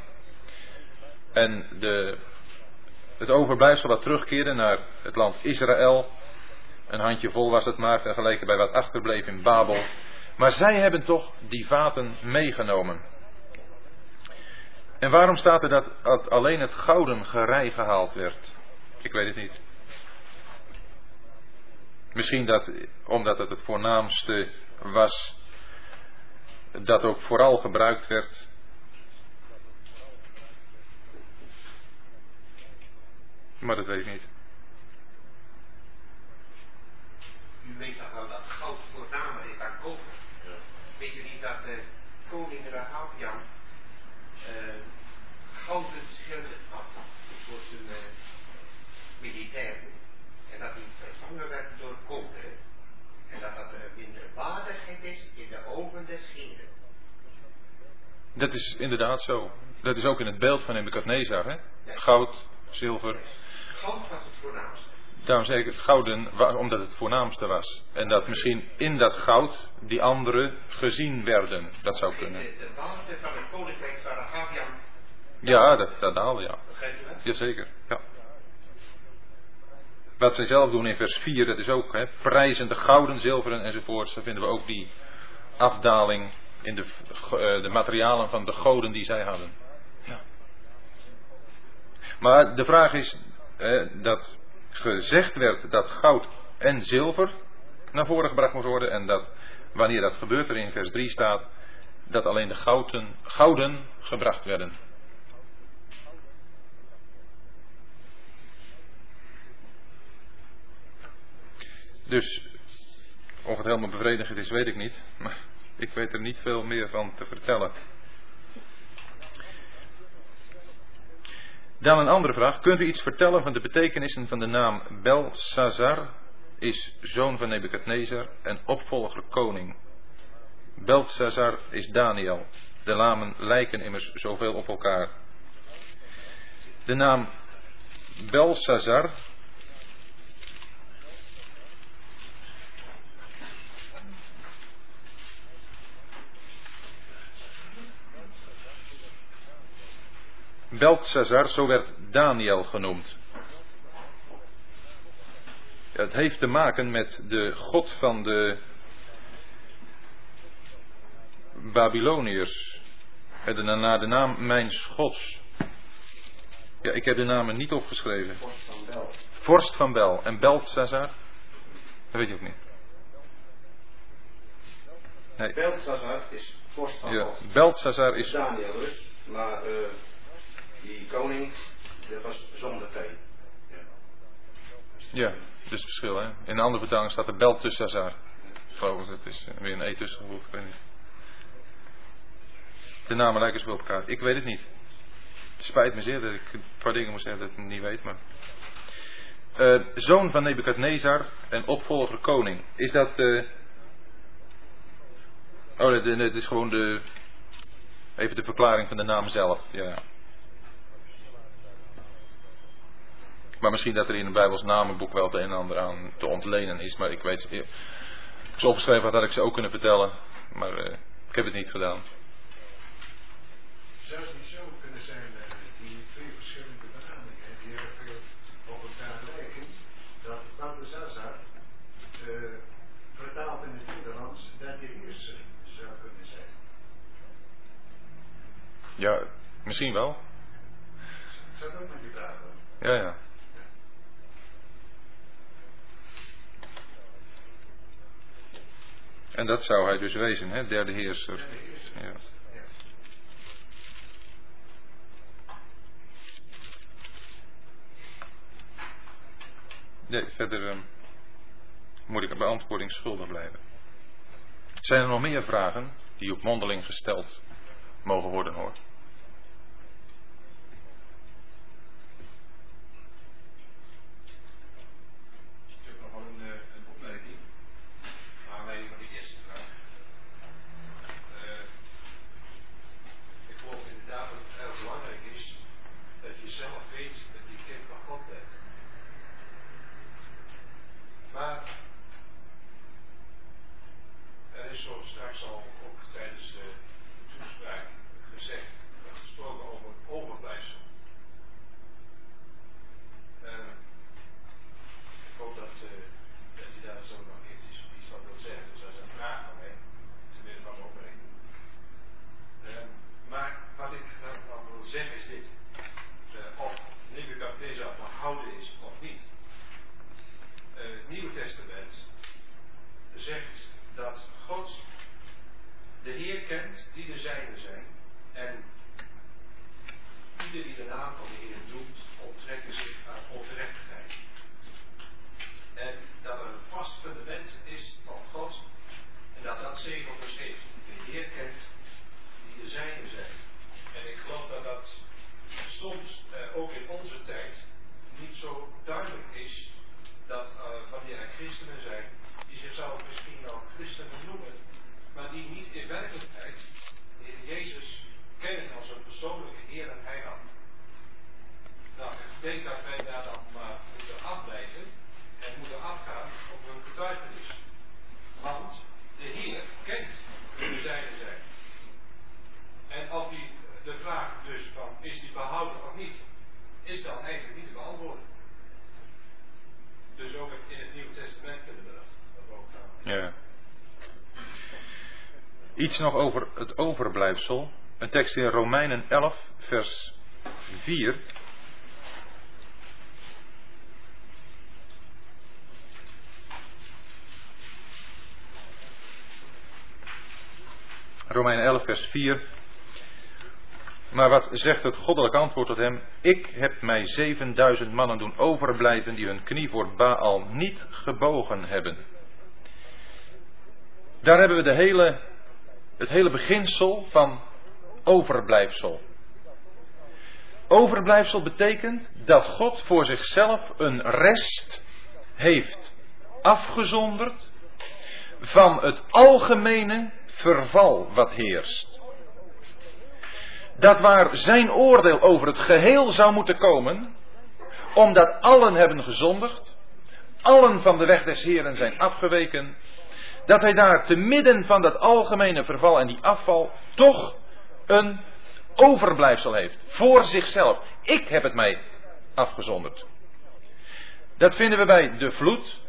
En de, het overblijfsel dat terugkeerde naar het land Israël. Een handje vol was het maar vergeleken bij wat achterbleef in Babel. Maar zij hebben toch die vaten meegenomen. En waarom staat er dat alleen het gouden gerei gehaald werd? Ik weet het niet. Misschien dat, omdat het het voornaamste was, dat ook vooral gebruikt werd. Maar dat weet ik niet. U weet toch wel dat goud voornamer is dan koper? Ja. Weet u niet dat de koning Rahabian uh, schilder had voor zijn uh, militairen? En dat hij vervangen werd door koper. En dat dat een minderwaardigheid is in de ogen des heren. Dat is inderdaad zo. Dat is ook in het beeld van Nebukadnezar. Hè? Goud, zilver. Goud was het voornaamste. Daarom zeg ik het gouden, omdat het voornaamste was. En dat misschien in dat goud die anderen gezien werden. Dat zou kunnen. De, de waarde van het koninkrijk van Arabian. Ja, dat, dat daalde, ja. Dat? Jazeker, ja. Wat zij zelf doen in vers 4, dat is ook hè, prijzende gouden, zilveren enzovoorts. Daar vinden we ook die afdaling in de, uh, de materialen van de goden die zij hadden. Ja. Maar de vraag is eh, dat gezegd werd dat goud en zilver naar voren gebracht moest worden. En dat wanneer dat gebeurt er in vers 3 staat, dat alleen de gouden, gouden gebracht werden. Dus of het helemaal bevredigend is, weet ik niet. Maar ik weet er niet veel meer van te vertellen. Dan een andere vraag. Kunt u iets vertellen van de betekenissen van de naam Belsazar? Is zoon van Nebukadnezar en opvolger koning. Belsazar is Daniel. De namen lijken immers zoveel op elkaar. De naam Belsazar Beltzazar, zo werd Daniel genoemd. Het heeft te maken met de God van de Babyloniërs. En naar de naam Mijns Gods. Ja, ik heb de namen niet opgeschreven. Vorst van Bel. Vorst van Bel. En Beltzazar? Dat weet je ook niet. Nee. Beltzazar is vorst van Ja, Bel. Beltzazar is. Daniel dus, maar uh, die koning, dat was zonder P. Ja. Ja, het verschil, hè? In een andere vertaling staat er Beltzazar. Geloof ik, het is weer een E tussen gevoegd, ik weet niet. De namen lijken zo op elkaar. Ik weet het niet. Het spijt me zeer dat ik een paar dingen moet zeggen dat ik het niet weet, maar. Uh, zoon van Nebukadnezar en opvolger koning. Is dat. Uh... Oh, nee, het is gewoon de. Even de verklaring van de naam zelf. Ja. Maar misschien dat er in een Bijbels namenboek wel het een en ander aan te ontlenen is. Maar ik weet, als ik opgeschreven had, had ik ze ook kunnen vertellen. Maar uh, ik heb het niet gedaan. Zou het niet zo kunnen zijn uh, die twee verschillende benamingen die heel op elkaar lijken, dat Babelzazar uh, vertaald in het Nederlands dat de eerste zou kunnen zijn? Ja, misschien wel. Zou ook met die vraag Ja, ja. En dat zou hij dus wezen, hè? Derde heerser. Ja. Nee, verder um, moet ik een beantwoording schuldig blijven. Zijn er nog meer vragen die op mondeling gesteld mogen worden hoor? Nog over het overblijfsel. Een tekst in Romeinen 11, vers 4. Romeinen 11, vers 4. Maar wat zegt het goddelijk antwoord tot hem? Ik heb mij 7000 mannen doen overblijven die hun knie voor Baal niet gebogen hebben. Daar hebben we de hele het hele beginsel van overblijfsel. Overblijfsel betekent dat God voor zichzelf een rest heeft afgezonderd van het algemene verval wat heerst. Dat waar zijn oordeel over het geheel zou moeten komen, omdat allen hebben gezondigd, allen van de weg des Heren zijn afgeweken dat hij daar te midden van dat algemene verval en die afval toch een overblijfsel heeft. Voor zichzelf. Ik heb het mij afgezonderd. Dat vinden we bij de vloed.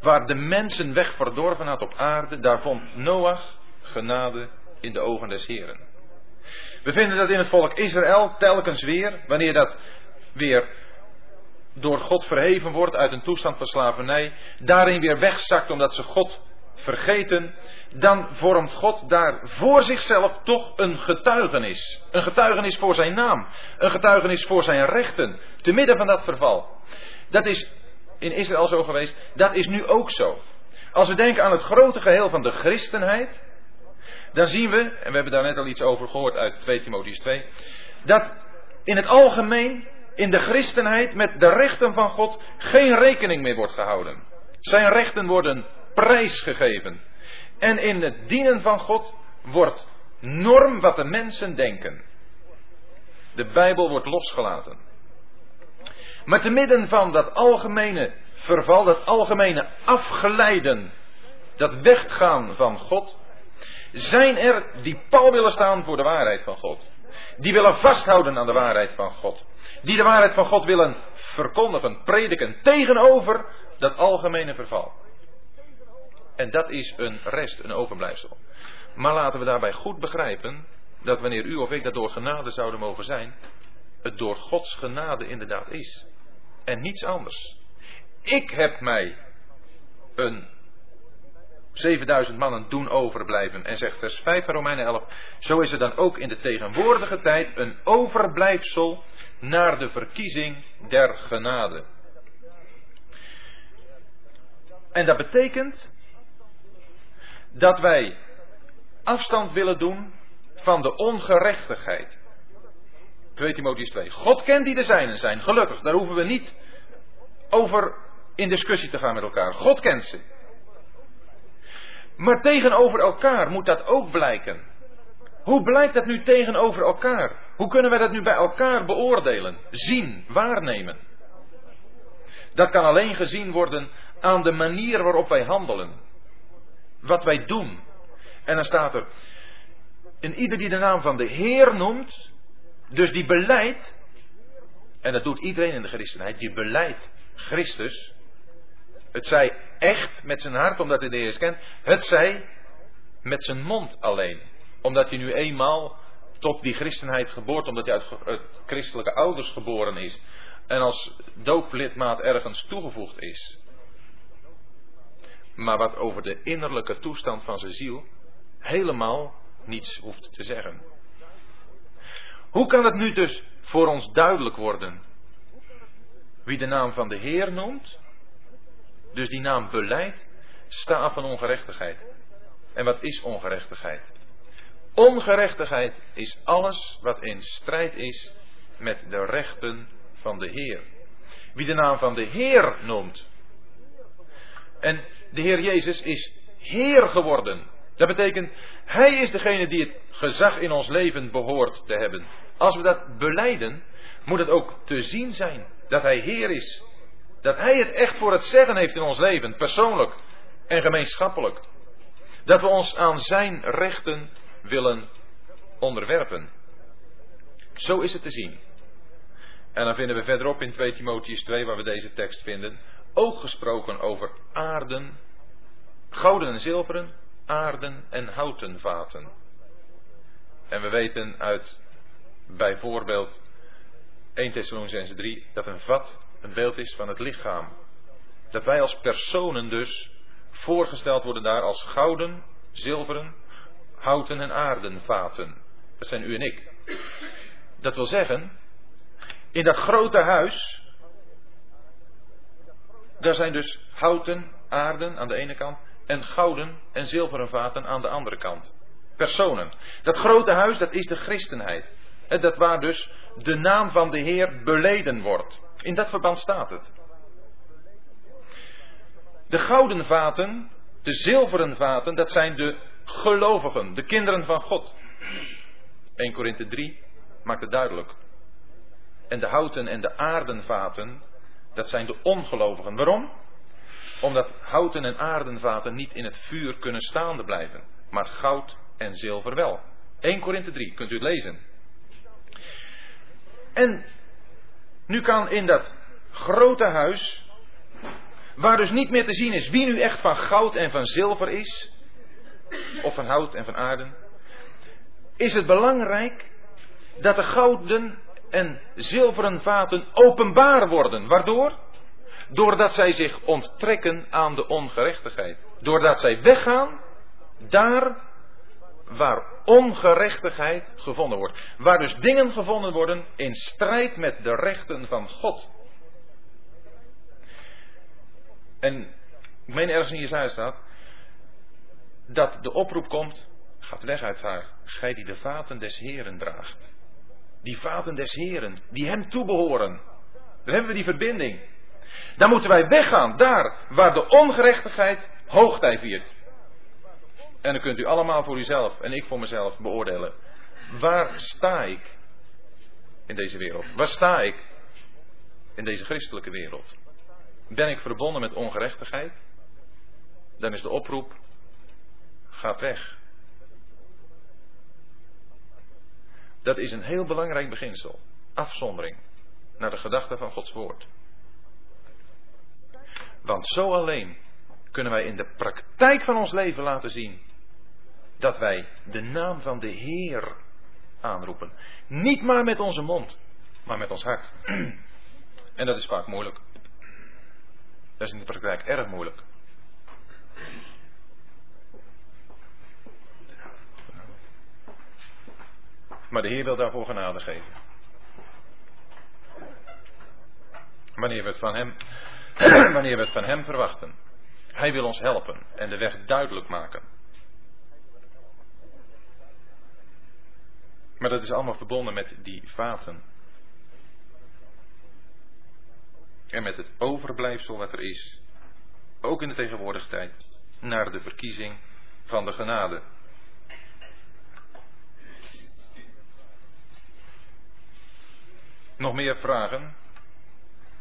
Waar de mensen weg verdorven had op aarde, daar vond Noach genade in de ogen des Heren. We vinden dat in het volk Israël telkens weer, wanneer dat weer door God verheven wordt uit een toestand van slavernij, daarin weer wegzakt omdat ze God vergeten, dan vormt God daar voor zichzelf toch een getuigenis. Een getuigenis voor zijn naam, een getuigenis voor zijn rechten, te midden van dat verval. Dat is in Israël zo geweest, dat is nu ook zo. Als we denken aan het grote geheel van de christenheid, dan zien we, en we hebben daar net al iets over gehoord uit 2 Timotheus 2, dat in het algemeen in de christenheid met de rechten van God geen rekening meer wordt gehouden. Zijn rechten worden prijsgegeven. En in het dienen van God wordt norm wat de mensen denken. De Bijbel wordt losgelaten. Maar te midden van dat algemene verval, dat algemene afgeleiden, dat weggaan van God, zijn er die pal willen staan voor de waarheid van God. Die willen vasthouden aan de waarheid van God. Die de waarheid van God willen verkondigen, prediken, tegenover dat algemene verval. En dat is een rest, een overblijfsel. Maar laten we daarbij goed begrijpen dat wanneer u of ik dat door genade zouden mogen zijn, het door Gods genade inderdaad is. En niets anders. Ik heb mij een 7000 mannen doen overblijven. En zegt vers 5 van Romeinen 11. Zo is er dan ook in de tegenwoordige tijd een overblijfsel naar de verkiezing der genade. En dat betekent dat wij afstand willen doen van de ongerechtigheid. 2 Timotheus 2. God kent die de zijnen zijn, gelukkig. Daar hoeven we niet over in discussie te gaan met elkaar. God kent ze. Maar tegenover elkaar moet dat ook blijken. Hoe blijkt dat nu tegenover elkaar? Hoe kunnen we dat nu bij elkaar beoordelen, zien, waarnemen? Dat kan alleen gezien worden aan de manier waarop wij handelen. Wat wij doen. En dan staat er, en ieder die de naam van de Heer noemt, dus die beleidt, en dat doet iedereen in de christenheid, die beleidt Christus, het zij echt met zijn hart, omdat hij de Heer kent, het zij met zijn mond alleen, omdat hij nu eenmaal tot die christenheid geboord, omdat hij uit christelijke ouders geboren is en als dooplidmaat ergens toegevoegd is. Maar wat over de innerlijke toestand van zijn ziel helemaal niets hoeft te zeggen. Hoe kan het nu dus voor ons duidelijk worden wie de naam van de Heer noemt, dus die naam beleid, staat van ongerechtigheid. En wat is ongerechtigheid? Ongerechtigheid is alles wat in strijd is met de rechten van de Heer. Wie de naam van de Heer noemt. En de Heer Jezus is Heer geworden. Dat betekent, Hij is degene die het gezag in ons leven behoort te hebben. Als we dat beleiden, moet het ook te zien zijn dat Hij Heer is. Dat Hij het echt voor het zeggen heeft in ons leven, persoonlijk en gemeenschappelijk. Dat we ons aan Zijn rechten willen onderwerpen. Zo is het te zien. En dan vinden we verderop in 2 Timotheus 2, waar we deze tekst vinden, ook gesproken over aarden, gouden en zilveren, aarden en houten vaten. En we weten uit bijvoorbeeld 1 Thessalonicense 3 dat een vat een beeld is van het lichaam. Dat wij als personen dus voorgesteld worden daar als gouden, zilveren, houten en aarden vaten. Dat zijn u en ik. Dat wil zeggen, in dat grote huis, daar zijn dus houten, aarden aan de ene kant en gouden en zilveren vaten aan de andere kant. Personen. Dat grote huis, dat is de christenheid. En dat waar dus de naam van de Heer beleden wordt. In dat verband staat het. De gouden vaten, de zilveren vaten, dat zijn de gelovigen, de kinderen van God. 1 Korinthe 3 maakt het duidelijk. En de houten en de aardenvaten, dat zijn de ongelovigen. Waarom? Omdat houten en aardenvaten niet in het vuur kunnen staande blijven, maar goud en zilver wel. 1 Korinthe 3, kunt u het lezen. En nu kan in dat grote huis, waar dus niet meer te zien is wie nu echt van goud en van zilver is, of van hout en van aarde, is het belangrijk dat de gouden en zilveren vaten openbaar worden. Waardoor? Doordat zij zich onttrekken aan de ongerechtigheid. Doordat zij weggaan daar waar ongerechtigheid gevonden wordt. Waar dus dingen gevonden worden in strijd met de rechten van God. En ik meen ergens in Jezaja staat dat de oproep komt, gaat weg uit haar, gij die de vaten des Heren draagt. Die vaten des Heren, die hem toebehoren. Dan hebben we die verbinding. Dan moeten wij weggaan, daar waar de ongerechtigheid hoogtij viert. En dan kunt u allemaal voor uzelf en ik voor mezelf in deze christelijke wereld. Ben ik verbonden met ongerechtigheid? Dan is de oproep: gaat weg. Dat is een heel belangrijk beginsel. Afzondering naar de gedachte van Gods woord. Want zo alleen kunnen wij in de praktijk van ons leven laten zien dat wij de naam van de Heer aanroepen. Niet maar met onze mond, maar met ons hart. [CLEARS THROAT] En dat is vaak moeilijk. Dat is in de praktijk erg moeilijk. Maar de Heer wil daarvoor genade geven. Wanneer we het van Hem, [CLEARS THROAT] wanneer van Hem verwachten. Hij wil ons helpen en de weg duidelijk maken. Maar dat is allemaal verbonden met die vaten. En met het overblijfsel wat er is. Ook in de tegenwoordige tijd. Naar de verkiezing van de genade. Nog meer vragen?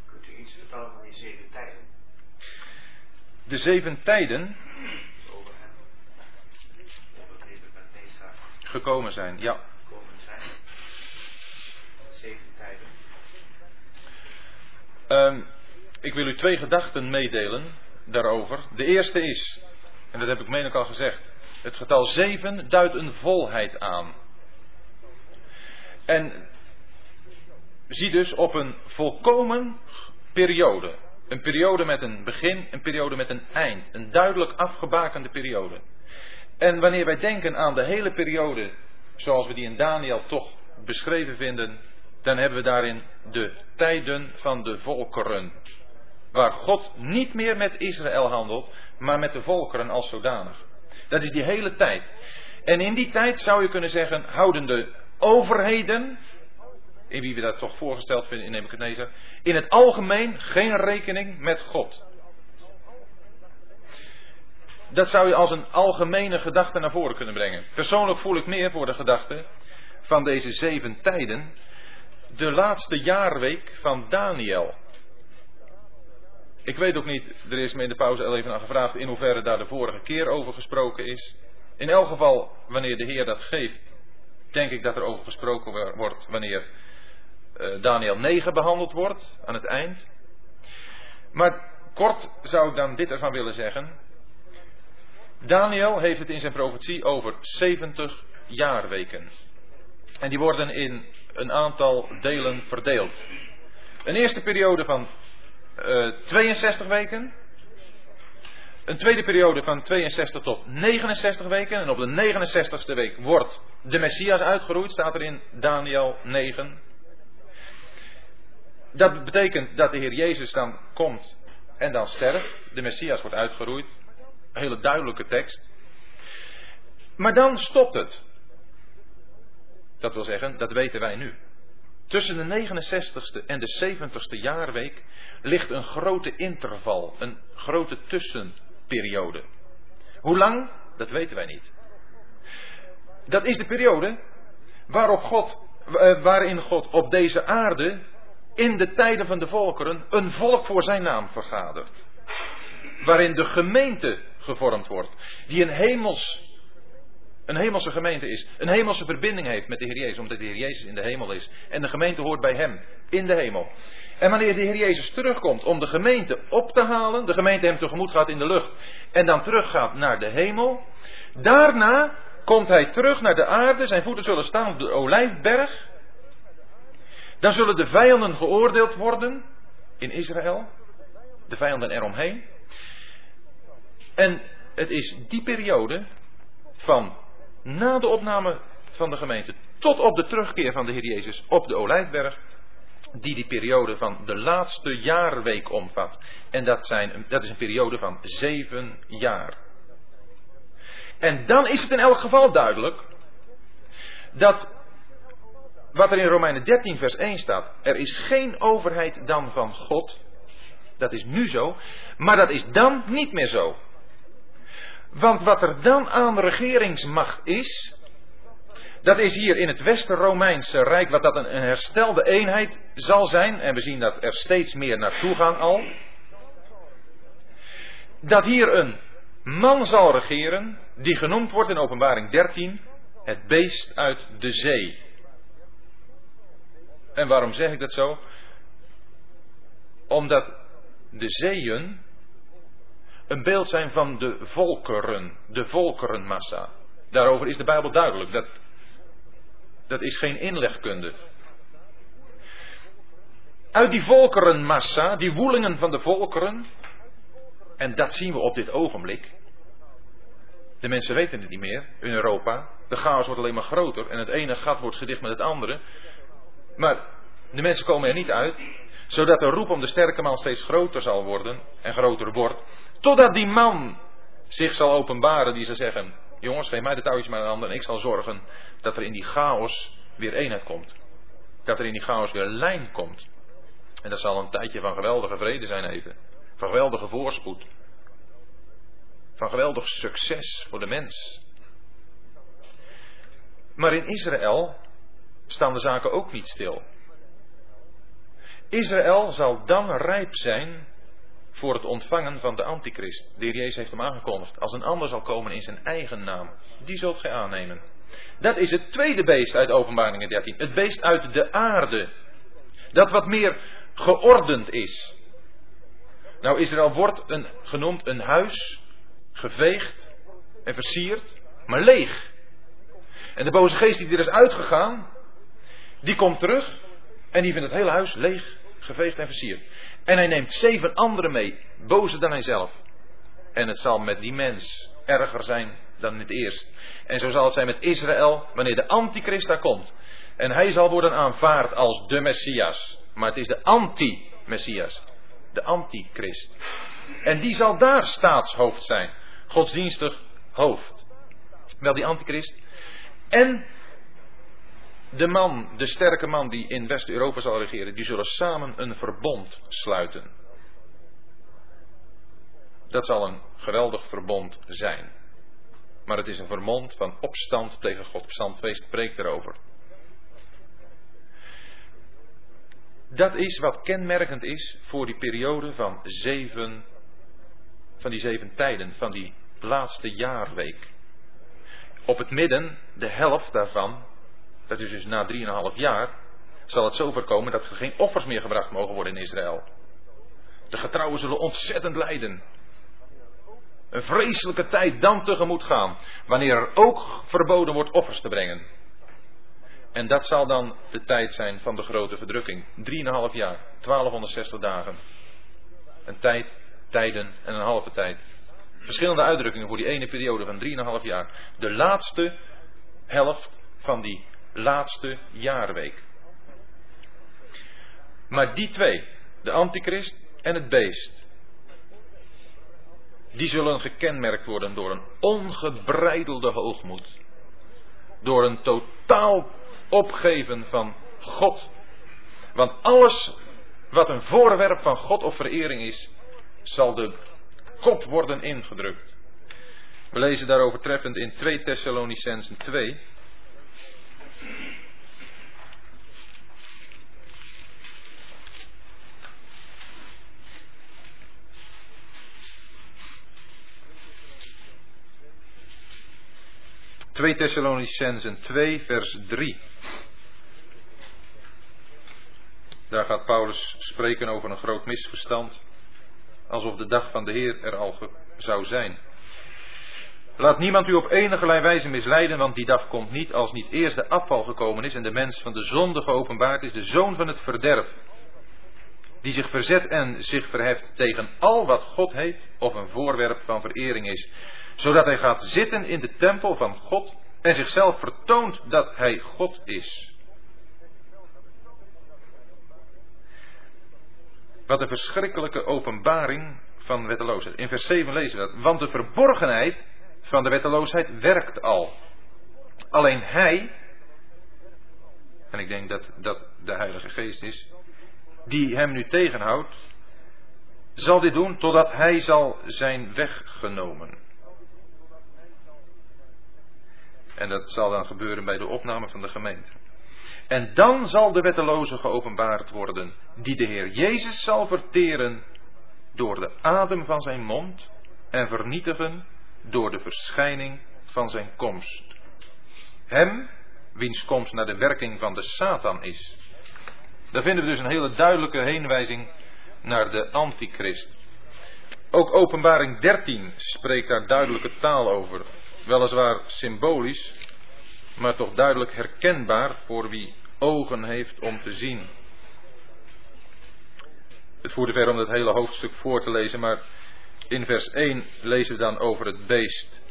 Kunt u iets vertellen van die zeven tijden? De zeven tijden gekomen zijn, ja. gekomen zijn. Zeven tijden. Ehm, ik wil u twee gedachten meedelen daarover. De eerste is, en dat heb ik meen ook al gezegd, het getal 7 duidt een volheid aan. En zie dus op een volkomen periode. Een periode met een begin, een periode met een eind. Een duidelijk afgebakende periode. En wanneer wij denken aan de hele periode zoals we die in Daniel toch beschreven vinden, dan hebben we daarin de tijden van de volkeren. Waar God niet meer met Israël handelt, maar met de volkeren als zodanig. Dat is die hele tijd. En in die tijd zou je kunnen zeggen, houden de overheden, in wie we dat toch voorgesteld vinden in Nebuchadnezzar, in het algemeen geen rekening met God. Dat zou je als een algemene gedachte naar voren kunnen brengen. Persoonlijk voel ik meer voor de gedachte van deze zeven tijden, de laatste jaarweek van Daniel. Ik weet ook niet, er is me in de pauze al even aan gevraagd in hoeverre daar de vorige keer over gesproken is. In elk geval, wanneer de Heer dat geeft, denk ik dat er over gesproken wordt wanneer Daniel 9 behandeld wordt aan het eind. Maar kort zou ik dan dit ervan willen zeggen. Daniel heeft het in zijn profetie over 70 jaarweken. En die worden in een aantal delen verdeeld. Een eerste periode van uh, 62 weken. Een tweede periode van 62 tot 69 weken. En op de 69ste week wordt de Messias uitgeroeid, staat er in Daniel 9. Dat betekent dat de Heer Jezus dan komt en dan sterft. De Messias wordt uitgeroeid. Een hele duidelijke tekst. Maar dan stopt het. Dat wil zeggen, dat weten wij nu. Tussen de 69ste en de 70ste jaarweek ligt een grote interval, een grote tussenperiode. Hoe lang? Dat weten wij niet. Dat is de periode waarop God, waarin God op deze aarde in de tijden van de volkeren een volk voor zijn naam vergadert. Waarin de gemeente gevormd wordt, die een hemels een hemelse gemeente is. Een hemelse verbinding heeft met de Heer Jezus. Omdat de Heer Jezus in de hemel is. En de gemeente hoort bij Hem. In de hemel. En wanneer de Heer Jezus terugkomt om de gemeente op te halen. De gemeente hem tegemoet gaat in de lucht. En dan teruggaat naar de hemel. Daarna komt Hij terug naar de aarde. Zijn voeten zullen staan op de olijfberg. Dan zullen de vijanden geoordeeld worden. In Israël. De vijanden eromheen. En het is die periode van na de opname van de gemeente tot op de terugkeer van de Heer Jezus op de Olijfberg, die die periode van de laatste jaarweek omvat. En dat, zijn, dat is een periode van zeven jaar. En dan is het in elk geval duidelijk dat wat er in Romeinen 13 vers 1 staat, er is geen overheid dan van God. Dat is nu zo, maar dat is dan niet meer zo. Want wat er dan aan regeringsmacht is, Dat is hier in het Wester-Romeinse Rijk, wat dat een, een herstelde eenheid zal zijn. En we zien dat er steeds meer naartoe gaan al. Dat hier een man zal regeren, die genoemd wordt in Openbaring 13, het beest uit de zee. En waarom zeg ik dat zo? Omdat de zeeën een beeld zijn van de volkeren, de volkerenmassa. Daarover is de Bijbel duidelijk. Dat, dat is geen inlegkunde. Uit die volkerenmassa, die woelingen van de volkeren, en dat zien we op dit ogenblik. De mensen weten het niet meer in Europa. De chaos wordt alleen maar groter en het ene gat wordt gedicht met het andere. Maar de mensen komen er niet uit, zodat de roep om de sterke man steeds groter zal worden en groter wordt. Totdat die man zich zal openbaren die zal zeggen: Jongens, geef mij de touwtjes maar aan handen en ik zal zorgen dat er in die chaos weer eenheid komt. Dat er in die chaos weer lijn komt. En dat zal een tijdje van geweldige vrede zijn even. Van geweldige voorspoed. Van geweldig succes voor de mens. Maar in Israël staan de zaken ook niet stil. Israël zal dan rijp zijn voor het ontvangen van de antichrist. De heer Jezus heeft hem aangekondigd. Als een ander zal komen in zijn eigen naam. Die zult gij aannemen. Dat is het tweede beest uit Openbaringen 13. Het beest uit de aarde. Dat wat meer geordend is. Nou, Israël wordt een, genoemd een huis, geveegd en versierd, maar leeg. En de boze geest die er is uitgegaan, die komt terug en die vindt het hele huis leeg, geveegd en versierd. En hij neemt zeven anderen mee, bozer dan hijzelf. En het zal met die mens erger zijn dan het eerst. En zo zal het zijn met Israël wanneer de antichrist daar komt. En hij zal worden aanvaard als de Messias. Maar het is de anti-Messias. De antichrist. En die zal daar staatshoofd zijn. Godsdienstig hoofd. Wel die antichrist. En de man, de sterke man die in West-Europa zal regeren, die zullen samen een verbond sluiten. Dat zal een geweldig verbond zijn. Maar het is een verbond van opstand tegen God. Psalm 2 spreekt erover. Dat is wat kenmerkend is voor die periode van zeven, van die zeven tijden, van die laatste jaarweek. Op het midden, de helft daarvan, dat is dus na 3,5 jaar, zal het zo voorkomen dat er geen offers meer gebracht mogen worden in Israël. De getrouwen zullen ontzettend lijden. Een vreselijke tijd dan tegemoet gaan, wanneer er ook verboden wordt offers te brengen. En dat zal dan de tijd zijn van de grote verdrukking. 3,5 jaar, 1260 dagen. Een tijd, tijden en een halve tijd. Verschillende uitdrukkingen voor die ene periode van 3,5 jaar. De laatste helft van die laatste jaarweek. Maar die twee, de antichrist en het beest, die zullen gekenmerkt worden door een ongebreidelde hoogmoed. Door een totaal opgeven van God. Want alles wat een voorwerp van God of verering is, zal de kop worden ingedrukt. We lezen daarover treffend in 2 Thessalonicensen 2. 2 Thessalonicensen 2, vers 3. Daar gaat Paulus spreken over een groot misverstand. Alsof de dag van de Heer er al zou zijn. Laat niemand u op enige wijze misleiden, want die dag komt niet als niet eerst de afval gekomen is en de mens van de zonde geopenbaard is, de zoon van het verderf. Die zich verzet en zich verheft tegen al wat God heeft of een voorwerp van verering is zodat hij gaat zitten in de tempel van God en zichzelf vertoont dat hij God is. Wat een verschrikkelijke openbaring van wetteloosheid. In vers 7 lezen we dat. Want de verborgenheid van de wetteloosheid werkt al. Alleen hij, en ik denk dat dat de Heilige Geest is, die hem nu tegenhoudt, zal dit doen totdat hij zal zijn weggenomen. En dat zal dan gebeuren bij de opname van de gemeente. En dan zal de wetteloze geopenbaard worden, die de Heer Jezus zal verteren door de adem van zijn mond en vernietigen door de verschijning van zijn komst. Hem, wiens komst naar de werking van de Satan is. Daar vinden we dus een hele duidelijke heenwijzing naar de antichrist. Ook openbaring 13 spreekt daar duidelijke taal over. Weliswaar symbolisch, maar toch duidelijk herkenbaar voor wie ogen heeft om te zien. Het voerde ver om het hele hoofdstuk voor te lezen, maar in vers 1 lezen we dan over het beest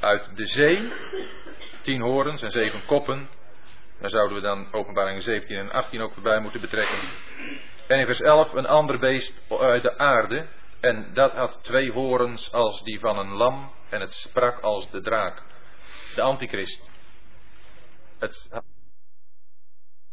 uit de zee. Tien horens en zeven koppen. Daar zouden we dan openbaring 17 en 18 ook erbij moeten betrekken. En in vers 11 een ander beest uit de aarde. En dat had twee horens als die van een lam en het sprak als de draak. De antichrist. Het